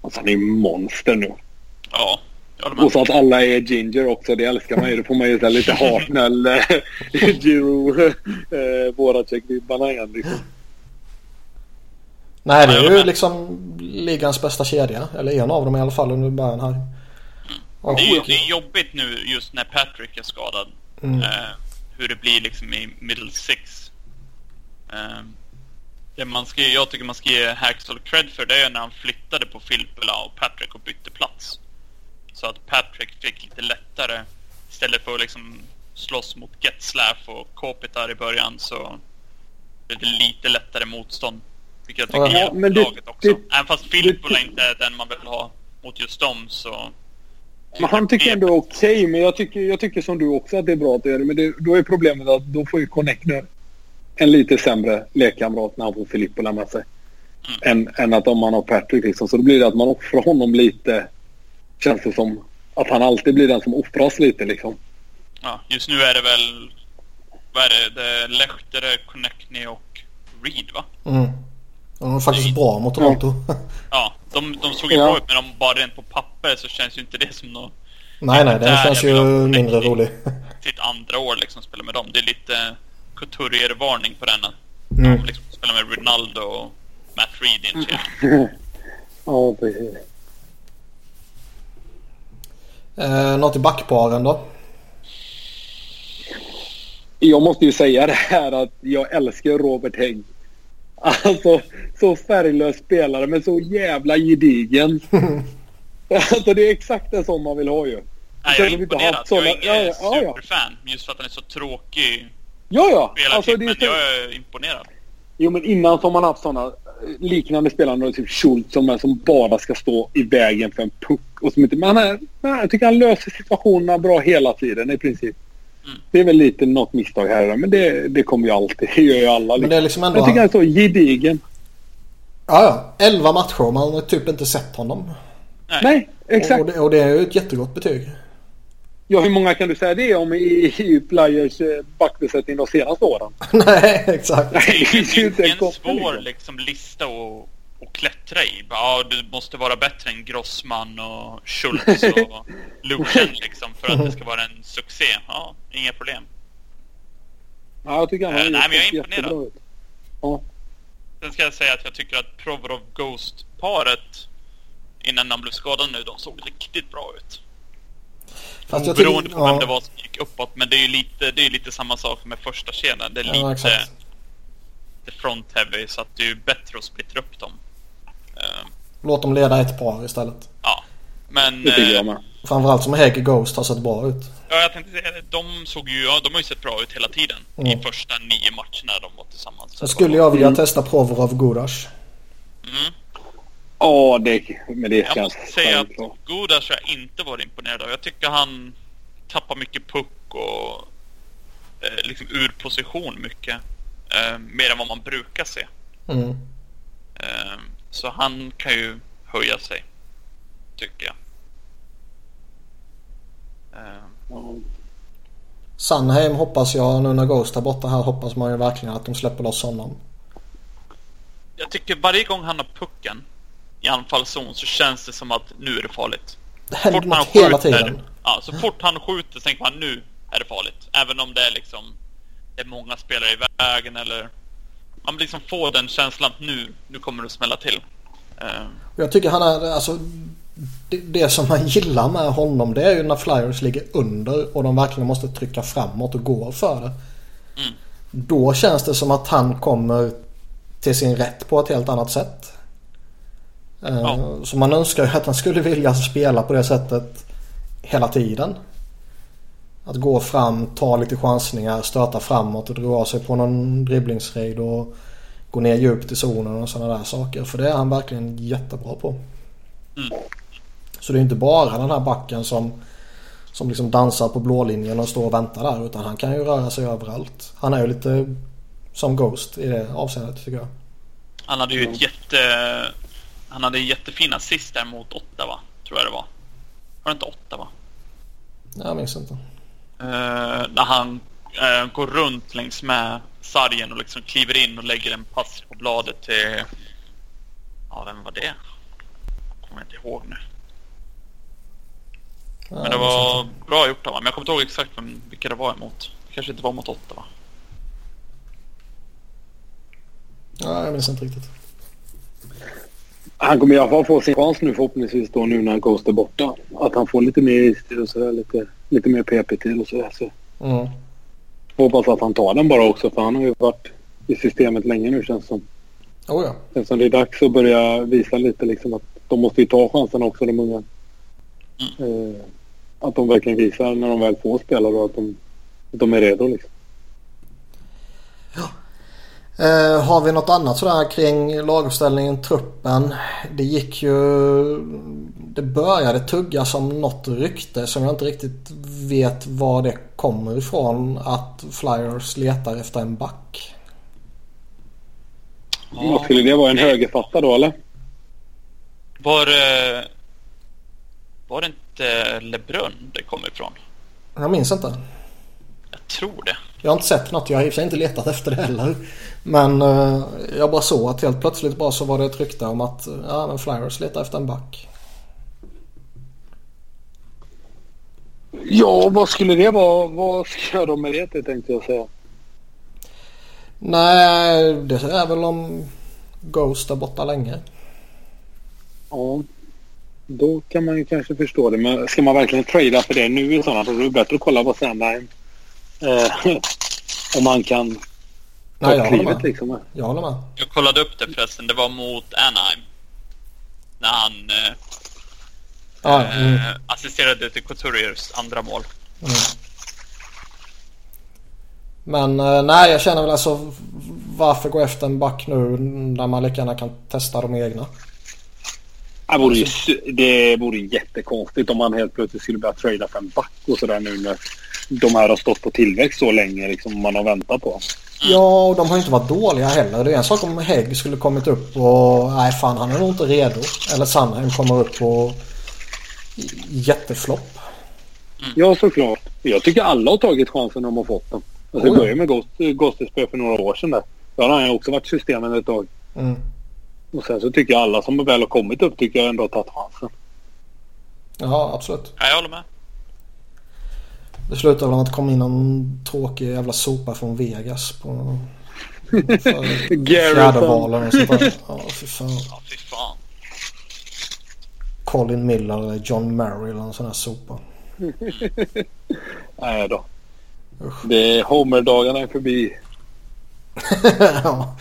Alltså han är ju monster nu. Ja. Och så att alla är ginger också, det älskar man ju. Då får man ju lite hat när Giro, eh, Voracek-vibbarna igen liksom. Nej, det är ju liksom ligans bästa kedja. Eller en av dem i alla fall under början här. Och, det, är ju, det är jobbigt nu just när Patrick är skadad. Mm. Eh, hur det blir liksom i middle six. Eh, det man ska, jag tycker man ska ge Hackstall cred för det är när han flyttade på Filppula och Patrick och bytte plats. Så att Patrick fick lite lättare istället för att liksom slåss mot Getzlaff och Kopitar i början så blev det lite lättare motstånd. Vilket jag tycker ja, hjälper laget också. Det, Även fast Filippola inte är den man vill ha mot just dem så... Men han tycker ändå okej, okay, men jag tycker, jag tycker som du också att det är bra att det är det. Men det, då är problemet att då får ju Connect nu en lite sämre lekkamrat när han får Filippola med sig. Mm. Än, än att om man har Patrick liksom. Så då blir det att man offrar honom lite. Känns det som. Att han alltid blir den som offras lite liksom. Ja, just nu är det väl... Vad är det? Det är Lehtere, Connectney och Reed va? Mm. De var faktiskt bra mot Toronto. Ja, de, de såg ju ja. bra ut men om bara rent på papper så känns ju inte det som något... Nej, nej, det känns ju mindre rolig. <laughs> Sitt andra år liksom spela med dem. Det är lite Couturier-varning på den. Mm. De liksom spelar med Ronaldo och Matt Reed i en kedja. <laughs> ja, precis. Eh, något i backparen då? Jag måste ju säga det här att jag älskar Robert Hägg. Alltså, så färglös spelare men så jävla gedigen. <laughs> alltså det är exakt en sån man vill ha ju. Nej, jag är imponerad. Jag är ingen ja, ja, superfan. Just för att han är så tråkig. Ja, ja. Alltså, det är men så... jag är imponerad. Jo, men innan så har man haft sådana liknande spelare, typ Schultz som, som bara ska stå i vägen för en puck. Och som inte, men han är, jag tycker han löser situationerna bra hela tiden i princip. Mm. Det är väl lite något misstag här men det, det kommer ju alltid. <laughs> Det gör ju alla. Liksom. Men det är liksom ändå jag tycker han är så gedigen. Ja, ja. 11 matcher. Man har typ inte sett honom. Nej, Nej exakt. Och det, och det är ju ett jättegott betyg. Ja, hur många kan du säga det om i, i Players eh, backbesättning de senaste åren? <laughs> Nej, <laughs> exakt. Nej, det är ju inte en svår liksom, lista att, att klättra i. Ja, du måste vara bättre än Grossman och Schultz <laughs> och Luken liksom för att det ska vara en succé. Ja, inga problem. Ja, jag tycker han har äh, Nej, men jag är imponerad. Ja. Sen ska jag säga att jag tycker att Provorov Ghost-paret innan han blev skadad nu, de såg riktigt bra ut. Fast jag Beroende på vem det var som gick uppåt. Men det är ju lite, det är lite samma sak med första kedjan. Det är ja, lite, lite front heavy så att det är ju bättre att splittra upp dem. Uh, Låt dem leda ett par istället. Ja. Men... Det tycker jag med. Framförallt som Hege Ghost har sett bra ut. Ja, jag tänkte säga det. De såg ju, de har ju sett bra ut hela tiden. Mm. I första nio matcherna de var tillsammans. Så skulle jag vilja mm. testa Provorov Gudas. Mm. Ja, det, men det jag känns måste säga att Godas har jag inte varit imponerad av. Jag tycker han tappar mycket puck och eh, liksom ur position mycket. Eh, mer än vad man brukar se. Mm. Eh, så han kan ju höja sig, tycker jag. Mm. Sandheim hoppas jag, nu när Ghost är borta här, hoppas man ju verkligen att de släpper loss honom. Jag tycker varje gång han har pucken i anfallszon så känns det som att nu är det farligt. Det händer något hela tiden. Ja, så fort han skjuter så tänker man nu är det farligt. Även om det är liksom det är många spelare i vägen eller man liksom får den känslan att nu, nu kommer det att smälla till. Uh. Jag tycker han är, alltså det, det, som man gillar med honom det är ju när Flyers ligger under och de verkligen måste trycka framåt och gå för det. Mm. Då känns det som att han kommer till sin rätt på ett helt annat sätt. Eh, ja. Så man önskar ju att han skulle vilja spela på det sättet hela tiden. Att gå fram, ta lite chansningar, stöta framåt och dra sig på någon dribblingsraid och gå ner djupt i zonen och sådana där saker. För det är han verkligen jättebra på. Mm. Så det är inte bara den här backen som, som liksom dansar på blålinjen och står och väntar där. Utan han kan ju röra sig överallt. Han är ju lite som Ghost i det avseendet tycker jag. Han hade ju ett jätte han hade jättefina assist där mot Ottawa, tror jag det var. Var det inte Ottawa? Jag minns inte. Uh, när han uh, går runt längs med sargen och liksom kliver in och lägger en pass på bladet till... Ja, vem var det? Kommer inte ihåg nu. Ja, men det var bra gjort av honom. Jag kommer inte ihåg exakt vilka det var emot. Det kanske inte var mot Ottawa. Ja, jag minns inte riktigt. Han kommer i alla fall få sin chans nu förhoppningsvis då nu när Ghost är borta. Att han får lite mer istid och sådär. Lite, lite mer PP till och sådär. Så. Mm. Hoppas att han tar den bara också för han har ju varit i systemet länge nu känns som. Oh ja. Känns som det är dags att börja visa lite liksom att de måste ju ta chansen också de unga. Mm. Eh, att de verkligen visar när de väl får spela och att de, att de är redo liksom. Ja. Eh, har vi något annat sådär kring laguppställningen, truppen? Det gick ju... Det började tugga som något rykte som jag inte riktigt vet var det kommer ifrån. Att Flyers letar efter en back. Ja, skulle det vara en högerfatta då eller? Var det... Var det inte LeBrun det kom ifrån? Jag minns inte. Jag tror det. Jag har inte sett något. Jag har i och för sig inte letat efter det heller. Men uh, jag bara såg att helt plötsligt bara så var det ett rykte om att ja, men Flyers letar efter en back. Ja, vad skulle det vara? Vad ska de med det tänkte jag säga. Nej, det är väl om Ghost är borta länge. Ja, då kan man ju kanske förstå det. Men ska man verkligen trada för det nu i sådana fall så är det bättre att kolla på Sandline. Eh, <laughs> om man kan ta Nej, jag klivet håller med. liksom. Jag håller med. Jag kollade upp det förresten. Det var mot Anaheim. När han eh, Ja, mm, eh, assisterade till Couturiers andra mål. mm. Men eh, nej, jag känner väl alltså varför gå efter en back nu när man lika gärna kan testa de egna? Det vore, ju, det vore jättekonstigt om man helt plötsligt skulle börja trada för en back och sådär nu när de här har stått på tillväxt så länge liksom man har väntat på. Ja, och de har inte varit dåliga heller. Det är en sak om Hägg skulle kommit upp och nej fan han är nog inte redo. Eller Sandheim kommer upp och jätteflopp. Ja, såklart. Jag tycker alla har tagit chansen om de har fått den. Alltså, det Oh ja. började med Ghostespear för några år sedan där. Då har han ju också varit i systemet ett tag. Mm. Och sen så tycker jag alla som väl har kommit upp tycker jag ändå har tagit chansen. Ja, absolut. Ja, jag håller med. Det slutar väl med att det kom in någon tråkig jävla sopa från Vegas på <laughs> för fjärde valen och sånt där. <laughs> Ja, fy fan. Ja, fy fan. Colin Miller eller John Merrill eller en sån här sopa. <laughs> Nej då. Usch. Det är Homer-dagarna är förbi. <laughs> ja.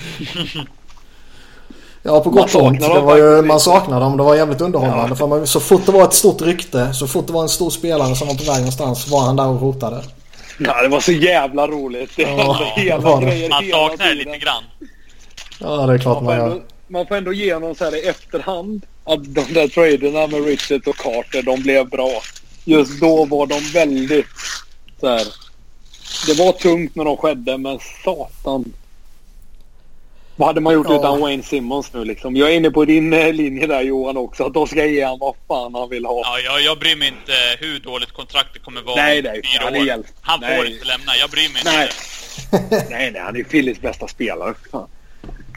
ja, på gott och ont. Det var ju, man saknar dem. Det var jävligt underhållande. Ja. För man, så fort det var ett stort rykte, så fort det var en stor spelare som var på väg någonstans var han där och rotade. Ja, det var så jävla roligt. Det Ja, hände hela var det. grejer Man hela saknar det lite grann. Ja, det är klart Man man gör. Man får ändå ge honom så här i efterhand att de där traderna med Richard och Carter, de blev bra. Just då var de väldigt så här. Det var tungt när de skedde, men satan. Vad hade man gjort Ja. utan Wayne Simmons nu liksom? Jag är inne på din eh, linje där Johan också. Att de ska ge honom vad fan han vill ha. Ja, jag, jag bryr mig inte hur dåligt kontraktet kommer vara Nej, nej, fyra han år. Han får Nej. inte lämna. Jag bryr mig inte. Nej. <laughs> nej, nej. Han är Phillies bästa spelare. Fan.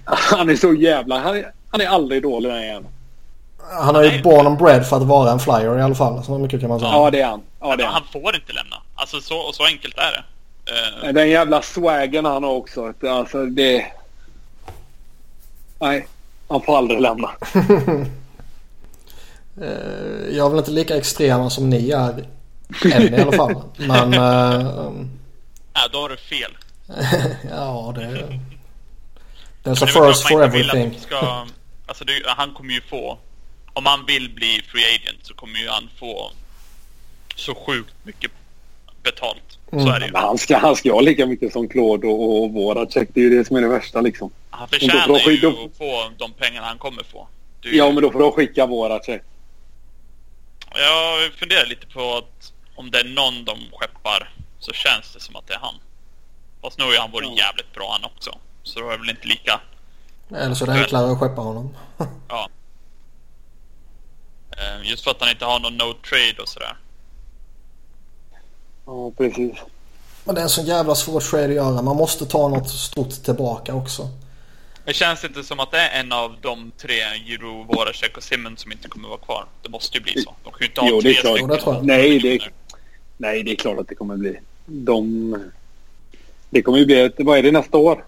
Han är så jävla... Han är, han är aldrig dålig den igen. Han är ju born and bred för att vara en flyer i alla fall. Så mycket kan man säga. Ja, det är han. Ja, det är han. Han får inte lämna. Alltså så, så enkelt är det. Eh, Den jävla swaggen han har också. Alltså det... Nej. Han får aldrig lämna. <laughs> Eh, Jag är väl inte lika extrema som ni är. Än i alla fall. <laughs> Men... eh, nej, då har du fel. <laughs> ja, det... There's a first for everything. Ska, alltså det, han kommer ju få... Om han vill bli free agent så kommer ju han få så sjukt mycket betalt. Mm. Så är det ju. Men han ska, han ska ha lika mycket som Claude och, och Voracek. Det är ju det som är det värsta liksom. Han Men då får förtjänar de ju att få de pengarna han kommer få. Ju- Ja, men då får de skicka Voracek. Jag funderar lite på att om det är någon de skeppar så känns det som att det är han. Fast nu har ju han varit jävligt bra han också. Så då är det väl inte lika... Eller så är det enklare att skeppa honom. <laughs> Ja. Eh, Just för att han inte har någon no trade och sådär. Ja, precis. Men det är en så jävla svår trade att göra. Man måste ta något stort tillbaka också. Det känns inte som att det är en av de tre, Giroud, Voracek och Simmons som inte kommer vara kvar. Det måste ju bli så. De kan ju inte ha Jo, det tre är klart. stycken. Jo, det tror jag. Nej, det är, nej, det är klart att det kommer bli. De... Det kommer ju bli. Vad är det nästa år?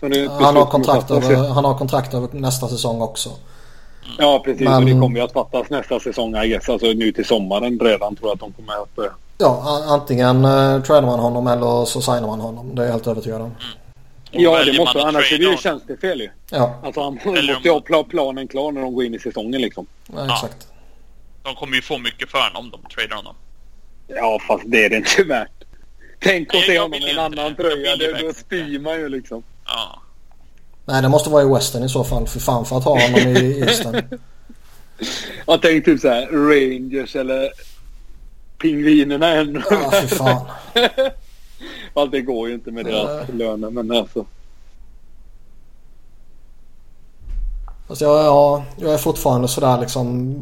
Han har, kontrakt över, han har kontrakt över nästa säsong också. Ja, precis. Men- Och det kommer ju att fattas nästa säsong, I guess. Alltså nu till sommaren redan tror jag att de kommer att börja. Ja, antingen uh, tradar man honom eller så signar man honom. Det är jag helt övertygad om. Och Ja, det man måste att Annars är det ju tjänstefel ju. Ja, Alltså han måste ju ha pla- planen klar när de går in i säsongen liksom. ja exakt. De kommer ju få mycket för honom om de tradar honom. Ja, fast det är det inte värt. Tänk att se honom i en annan tröja. Det, då spyr man ju liksom. Ja. Nej, det måste vara i Western i så fall. För fan för att ha honom i Eastern. <laughs> Jag tänkte typ så här Rangers eller Pingvinerna ännu. Ja, för fan. <laughs> Fast det går ju inte med deras löner. Men alltså. Alltså jag, ja, jag är fortfarande sådär liksom.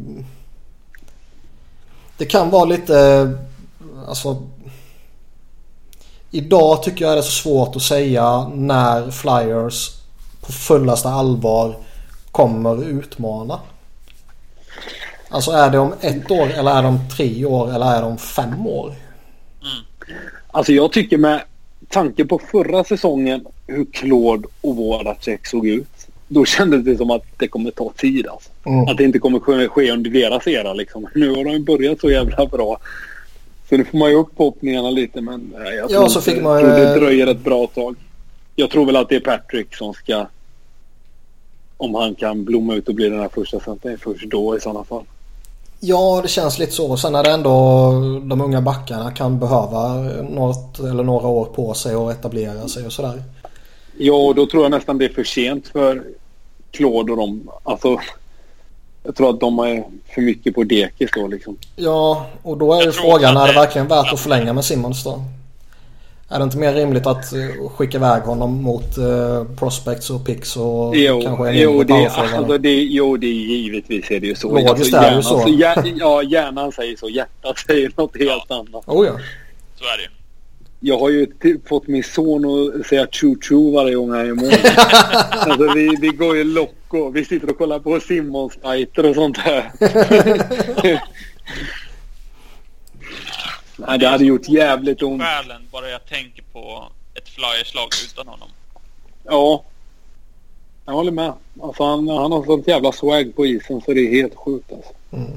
Det kan vara lite, alltså. Idag tycker jag det är så svårt att säga när Flyers på fullaste allvar kommer utmana. Alltså är det om ett år eller är det om tre år eller är det om fem år? Alltså jag tycker med tanke på förra säsongen hur Claude och Voracek såg ut. Då kändes det som att det kommer ta tid alltså. Mm. Att det inte kommer ske under deras era liksom. Nu har de börjat så jävla bra. Så nu får man ju upp hoppningarna lite men jag ja, tror, så fick man, tror det dröjer ett bra tag. Jag tror väl att det är Patrick som ska om han kan blomma ut och bli den här första centern först då i sådana fall. Ja, det känns lite så. Sen är det ändå de unga backarna kan behöva något eller några år på sig att etablera sig och sådär. Ja, då tror jag nästan det är för sent för Claude och dem. Alltså, jag tror att de är för mycket på dekis då liksom. Ja, och då är ju frågan, är det verkligen värt att förlänga med Simmons då? Är det inte mer rimligt att eh, skicka iväg honom mot uh, prospects och picks och jo, kanske en jo, det, alltså det, jo, det är givetvis är det ju så. Logiskt alltså, är det ju så. Alltså, ja, hjärnan säger så. Hjärtat <laughs> säger något helt ja. annat. Oh, ja. Så är det ju. Jag har ju fått min son att säga tjo-tjo varje gång han är mål. <laughs> alltså vi, vi går ju locko. Vi sitter och kollar på Simmons-fighter och sånt där. <laughs> Nej, det hade gjort jävligt ont. Själen bara jag tänker på ett flyerslag utan honom. Ja. Jag håller med. Alltså han, han har sånt jävla swag på isen så det är helt sjukt alltså. Mm.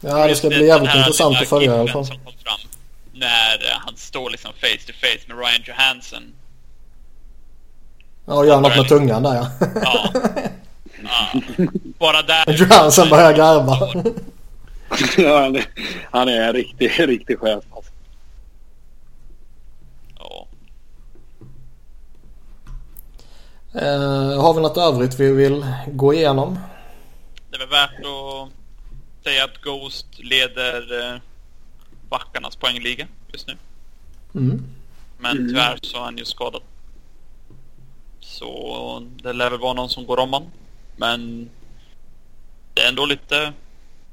Ja, det ska bli jävligt intressant att följa i alla fall. Som kom fram när han står liksom face to face med Ryan Johansson. Ja, och gör något med tungan där ja. Ja. <laughs> ja. Bara där. Johansson börjar garva. <laughs> ja, han är, han är en riktig, riktig chef. Alltså. Ja. Eh, har vi något övrigt vi vill gå igenom? Det är väl värt att säga att Ghost leder eh, backarnas poängliga just nu. Mm. Men mm. tyvärr så är han ju skadad. Så det lär väl vara någon som går om han. Men det är ändå lite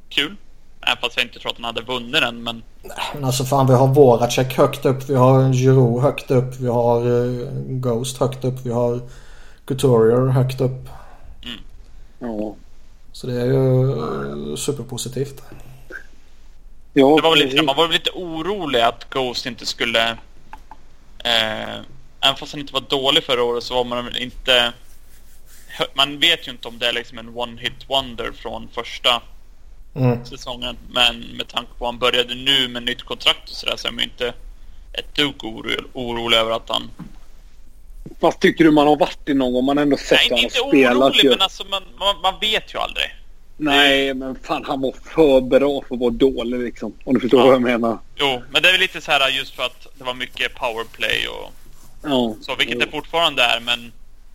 kul. Även fast jag inte tror att han hade vunnit den men... Nej men alltså fan vi har Voracek högt upp. Vi har Giroud högt upp. Vi har uh, Ghost högt upp. Vi har Couturier högt upp. Mm. Ja. Så det är ju uh, superpositivt. Ja, det var väl lite, man var väl lite orolig att Ghost inte skulle... Eh, även fast han inte var dålig förra året så var man väl inte... Man vet ju inte om det är liksom en one-hit wonder från första mm. säsongen. Men med tanke på att han började nu med nytt kontrakt och sådär så är man ju inte ett dugg oro, orolig över att han... Fast tycker du man har varit i någon gång? Man har ändå sett honom spela. Nej, inte orolig men alltså man, man, man vet ju aldrig. Nej, men fan han var för bra för att vara dålig liksom. Om du förstår ja. vad jag menar. Jo, men det är väl lite så här just för att det var mycket powerplay och ja. så, vilket det fortfarande är, men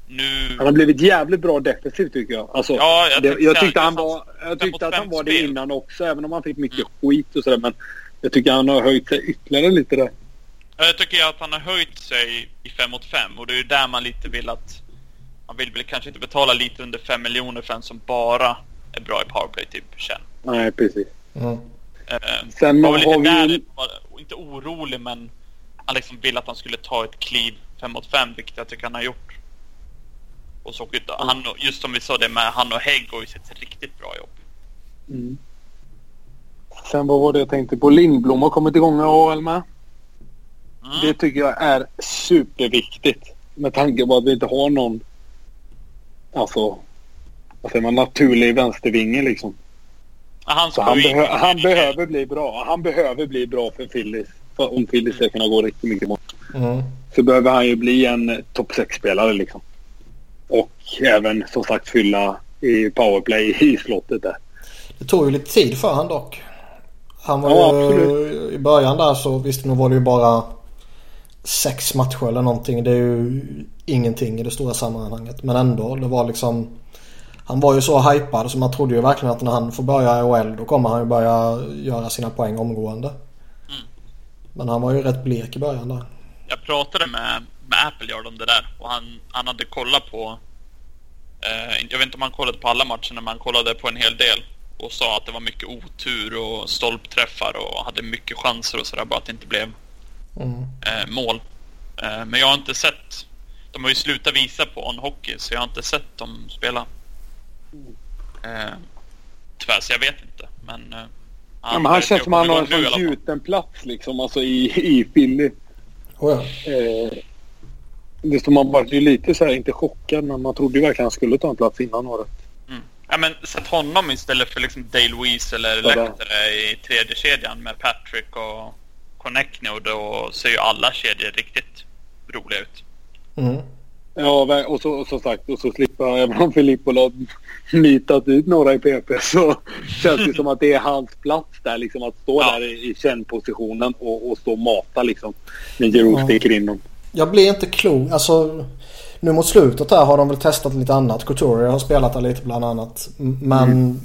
nu... Han har blivit jävligt bra defensivt tycker jag. Alltså, ja, jag, det, jag tyckte, han var, jag tyckte att han var det innan också, även om han fick mycket mm. skit och sådär. Men jag tycker han har höjt sig ytterligare lite där. Ja, jag tycker att han har höjt sig i 5 mot 5 och det är ju där man lite vill att... Man vill väl kanske inte betala lite under 5 miljoner för en som bara är bra i powerplay typ känn. Nej, precis. Mm. Uh, Sen var väl lite där, vi... var, inte orolig men han liksom ville att han skulle ta ett kliv 5 mot 5 vilket jag tycker han har gjort. Och så, han, just som vi sa det med han och Hägg har ju sett ett riktigt bra jobb. Mm. Sen vad var det jag tänkte på? Lindblom har kommit igång med AHL med. Mm. Det tycker jag är superviktigt. Med tanke på att vi inte har någon alltså vad säger man, naturlig vänstervinge liksom. han, han, behö han behöver bli bra. Han behöver bli bra för Phillies. För om Phillies ska kunna gå riktigt mycket mål. Mm. Så behöver han ju bli en topp 6-spelare liksom. Och även som sagt fylla i powerplay i slottet där. Det tog ju lite tid för han dock. Han var ja, ju, I början där så visst nu var det ju bara sex matcher eller någonting. Det är ju ingenting i det stora sammanhanget. Men ändå, det var liksom... Han var ju så hypad så man trodde ju verkligen att när han får börja i OL då kommer han ju börja göra sina poäng omgående. Men han var ju rätt blek i början där. Jag pratade med, med Appleyard om det där och han, han hade kollat på... Eh, jag vet inte om han kollade på alla matcherna men han kollade på en hel del och sa att det var mycket otur och stolpträffar och hade mycket chanser och sådär bara att det inte blev mm. eh, mål. Eh, men jag har inte sett... De har ju slutat visa på On Hockey så jag har inte sett dem spela. Eh, tyvärr, så jag vet inte. Men, eh, ja, men han känns som han har en sån gjuten plats liksom, alltså i, i Philly. Oh ja. eh, det som man var ju lite så här, inte chockad, men man trodde ju verkligen han skulle ta en plats innan året. Mm. Ja, men sätt honom istället för liksom Dale Weiss eller ja, Lehtere i tredje kedjan med Patrick och Connectney och då ser ju alla kedjor riktigt roliga ut. Mm. Ja, och så, och så sagt, och så slipper <laughs> även om Filippo har nitat ut några i PP så <laughs> känns det som att det är hans plats där. Liksom att stå ja. där i, i kännpositionen och, och stå och mata liksom. När Giroud ja. sticker in dem. Jag blir inte klok. Alltså, nu mot slutet här har de väl testat lite annat. Couturier har spelat där lite bland annat. Men... Mm.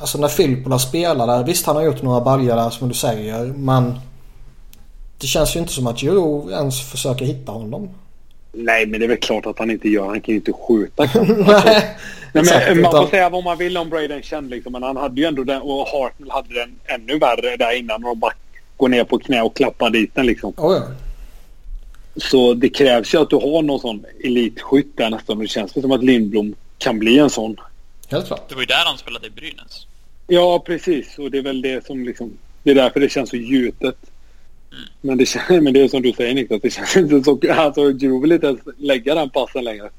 Alltså när Filippola spelar där. Visst han har gjort några baljor där som du säger. Men... Det känns ju inte som att Giroud ens försöker hitta honom. Nej, men det är väl klart att han inte gör. Han kan ju inte skjuta. Nej, <laughs> Nej, men, man får säga vad man vill om Braden Chen liksom, men han hade ju ändå den och Hartnell hade den ännu värre där innan och bara går ner på knä och klappar dit den liksom. Oh, ja. Så det krävs ju att du har någon sån elitskytt där nästan. Det känns som att Lindblom kan bli en sån. Helt klart. Det var ju där han spelade i Brynäs. Ja, precis. Och det är väl det som liksom... Det är därför det känns så gjutet. Men det, <laughs> men det är som du säger Niklas, det känns <laughs> inte så... Alltså Drew vill inte ens lägga den passen längre.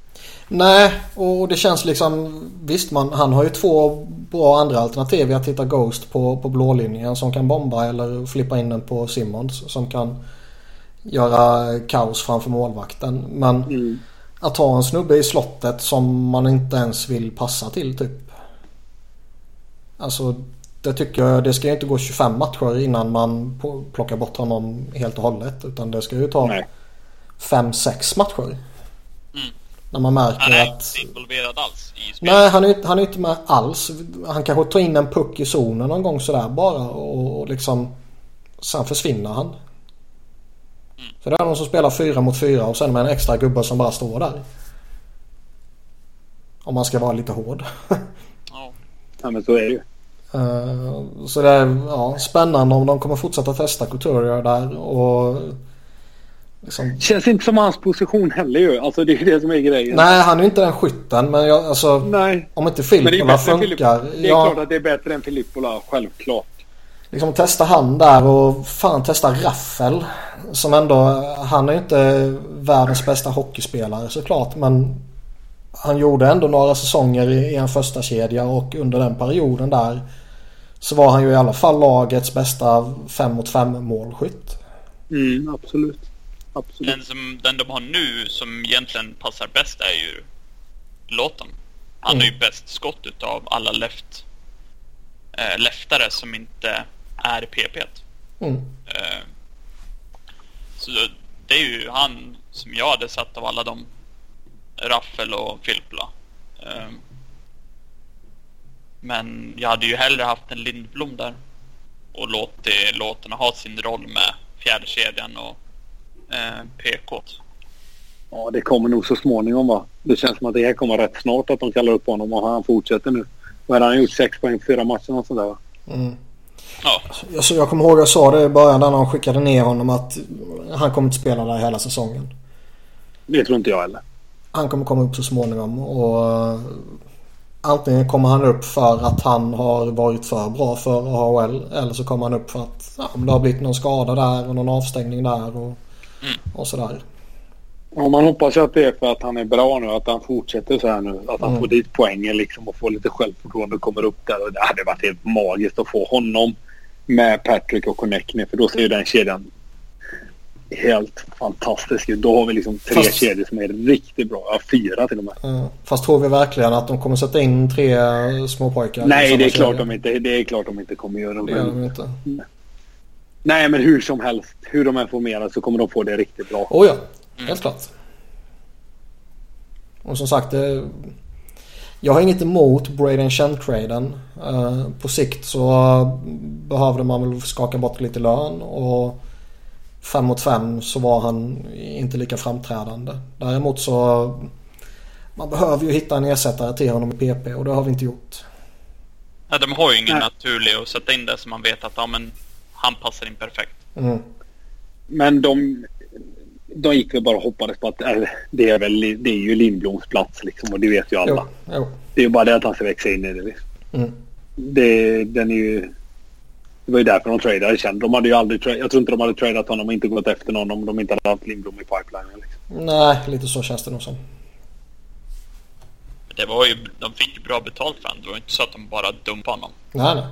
Nej, och det känns liksom... Visst, man, han har ju två bra andra alternativ. Att hitta Ghost på, på blålinjen som kan bomba eller flippa in den på Simmons som kan göra kaos framför målvakten. Men mm. att ha en snubbe i slottet som man inte ens vill passa till typ. Alltså det tycker jag, det ska ju inte gå 25 matcher innan man plockar bort honom helt och hållet. Utan det ska ju ta 5-6 matcher. Mm. När man märker han är att... inte involverad alls i spelet. Nej, han är, han är inte med alls. Han kanske tar in en puck i zonen någon gång sådär bara och, och liksom... Sen försvinner han. Mm. Så det är någon som spelar fyra mot fyra och sen med en extra gubbe som bara står där. Om man ska vara lite hård. <laughs> ja. ja men så är det ju. Uh, så det är ja, spännande om de kommer fortsätta testa Couturier där och liksom... Känns inte som hans position heller ju. Alltså det är det som är grejen. Nej han är inte den skytten men jag, alltså Nej. om inte Filippola funkar. Det är ja, klart att det är bättre än Filippola, självklart. Liksom testa han där och fan testa Raffel. Som ändå, han är ju inte världens bästa hockeyspelare såklart men han gjorde ändå några säsonger i en första kedja och under den perioden där så var han ju i alla fall lagets bästa 5 mot 5 målskytt. Mm, absolut. absolut. Den, som, den de har nu som egentligen passar bäst är ju Låten. Han mm. är ju bäst skott utav alla left, äh, leftare som inte är PP. Mm. Äh, så det är ju han som jag hade satt av alla de Raffel och Filppla. Um, men jag hade ju hellre haft en Lindblom där och låtit låtarna ha sin roll med fjärdekedjan och eh, PK. Ja, det kommer nog så småningom va. Det känns som att det här kommer rätt snart att de kallar upp honom och han fortsätter nu. Vad har han gjort? Sex poäng på fyra matcher och sådär va? Mm. Ja. Jag, jag kommer ihåg att jag sa det i början när de skickade ner honom att han kommer inte spela där hela säsongen. Det tror inte jag heller. Han kommer komma upp så småningom och Antingen kommer han upp för att han har varit för bra för AHL eller så kommer han upp för att ja, det har blivit någon skada där och någon avstängning där och, mm. och sådär. Ja, man hoppas ju att det är för att han är bra nu, att han fortsätter så här nu. Att han mm. får dit poängen liksom och får lite självförtroende och kommer upp där. Och det hade varit helt magiskt att få honom med Patrick och Connectney för då ser ju den kedjan helt fantastisk Då har vi liksom tre Fast... kedjor som är riktigt bra. Ja, fyra till och med. Mm. Fast tror vi verkligen att de kommer sätta in tre småpojkar? Nej, det är, klart de inte, det är klart de inte kommer göra. Det gör de inte. Nej, men hur som helst. Hur de än formerar så kommer de få det riktigt bra. Oh ja, helt klart. Och som sagt, det, jag har inget emot Braden Chen-traden. Uh, på sikt så behövde man väl skaka bort lite lön och fem mot fem så var han inte lika framträdande. Däremot så man behöver ju hitta en ersättare till honom i PP och det har vi inte gjort. Ja, de har ju ingen Nej. naturlig att sätta in där så man vet att ja, men han passar in perfekt. Mm. Men de, de gick väl bara och hoppades på att äh, det är väl det är ju Lindbloms plats liksom och det vet ju alla. Jo, jo. Det är ju bara det att han ska växa in i det. Liksom. Mm. det den är ju... Det var ju därför de tradade Chen. De hade ju aldrig Jag tror inte de hade tradat honom och inte gått efter någon om de inte hade haft Lindblom i pipeline. Liksom. Nej, lite så känns det nog som. Det var ju... De fick ju bra betalt för honom. Det var inte så att de bara dumpade honom. Nej, nej.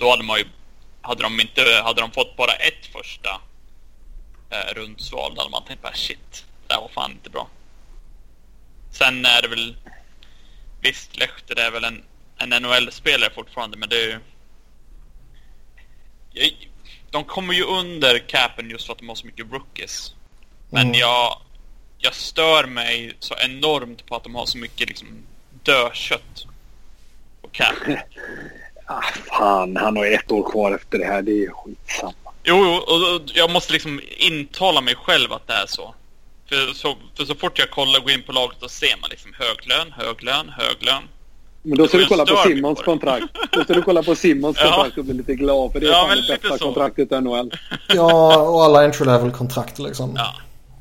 Då hade man ju... Hade de inte... Hade de fått bara ett första eh, rundsval där man tänkt bara shit, det här var fan inte bra. Sen är det väl... Visst, Lechter är väl en, en NHL-spelare fortfarande, men det är ju... De kommer ju under capen just för att de har så mycket rookies. Men mm. jag, jag stör mig så enormt på att de har så mycket liksom dödkött på cap. <laughs> ah, fan, han har ett år kvar efter det här. Det är skitsamma. Jo, och jag måste liksom intala mig själv att det är så. För så, för så fort jag kollar och går in på laget då ser man liksom hög lön, hög lön, hög lön. Men då ska du kolla på Simons kontrakt. Då ska du kolla på Simons <laughs> ja. kontrakt och bli lite glad för det är ja, fan det bästa så. kontraktet i NHL. ja, och alla entry level kontrakt liksom. Ja.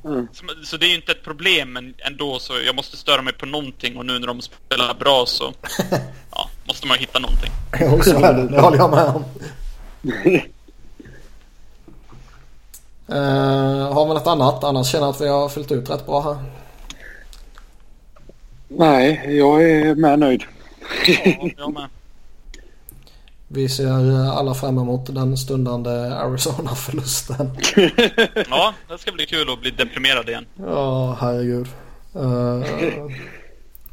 Mm. Så, så, det är ju inte ett problem men ändå så jag måste störa mig på någonting och nu när de spelar bra så <laughs> ja, måste man hitta någonting. jo, så är det. Det håller jag med om. Uh, <laughs> har vi något annat? Annars känner jag att vi har fyllt ut rätt bra här. Nej, jag är med nöjd. Ja, jag med. Vi ser alla fram emot den stundande Arizona-förlusten. <laughs> ja, det ska bli kul att bli deprimerad igen. Ja, herregud. Uh,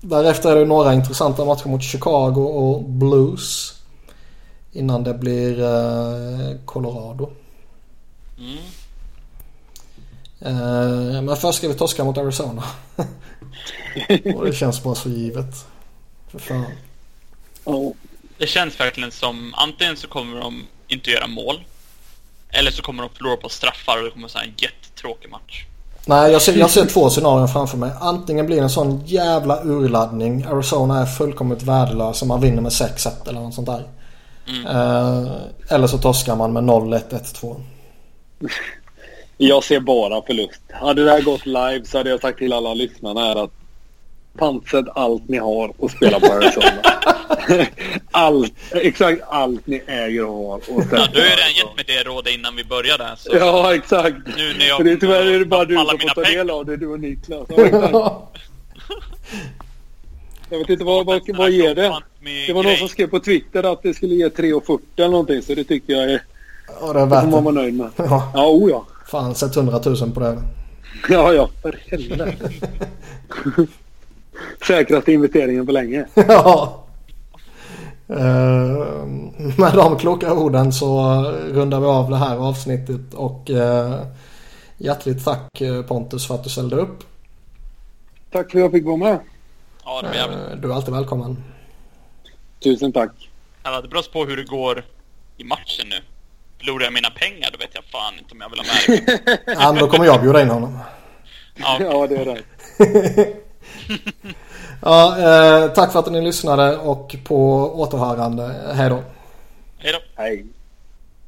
därefter är det några intressanta matcher mot Chicago och Blues. Innan det blir uh, Colorado. Mm. Uh, men först ska vi torska mot Arizona. <laughs> och det känns bara så givet. För fan. Oh. Det känns verkligen som antingen så kommer de inte göra mål. Eller så kommer de förlora på straffar och det kommer vara en jättetråkig match. Nej, jag ser, jag ser två scenarion framför mig. Antingen blir det en sån jävla urladdning. Arizona är fullkomligt värdelösa. Man vinner med 6-1 eller något sånt där. Mm. Uh, eller så torskar man med 0-1, 1-2. Jag ser bara förlust. Hade det här gått live så hade jag sagt till alla lyssnarna här att pantsätt allt ni har och spela på Arizona. <laughs> allt, exakt allt ni äger och har. Och ja, du har ju redan gett mig det rådet innan vi började. Så ja, exakt. Nu när jag det är tyvärr är det bara du som får ta del av det, du och Niklas. <laughs> jag vet inte vad, vad, vad ger det? Det var någon som skrev på Twitter att det skulle ge 3,40 eller någonting så det tycker jag är... Ja, det är värt det. får man vara nöjd med. Ja, ja oh ja. Fan, sätt 100 000 på det. Ja, ja, för helvete. <laughs> Säkraste investeringen på länge. <laughs> ja. Uh, med de kloka orden så rundar vi av det här avsnittet och uh, hjärtligt tack eh, Pontus för att du ställde upp. Tack för att jag fick vara med. Ja, det var jävligt. Uh, du är alltid välkommen. Tusen tack. Ja, det beror på hur det går i matchen nu. Förlorar jag mina pengar då vet jag fan inte om jag vill ha med det. <laughs> ja, då kommer jag bjuda in honom. Ja, okay. ja det är rätt. <laughs> ja, eh, tack för att ni lyssnade och på återhörande. Hej då. Hej då. Hej.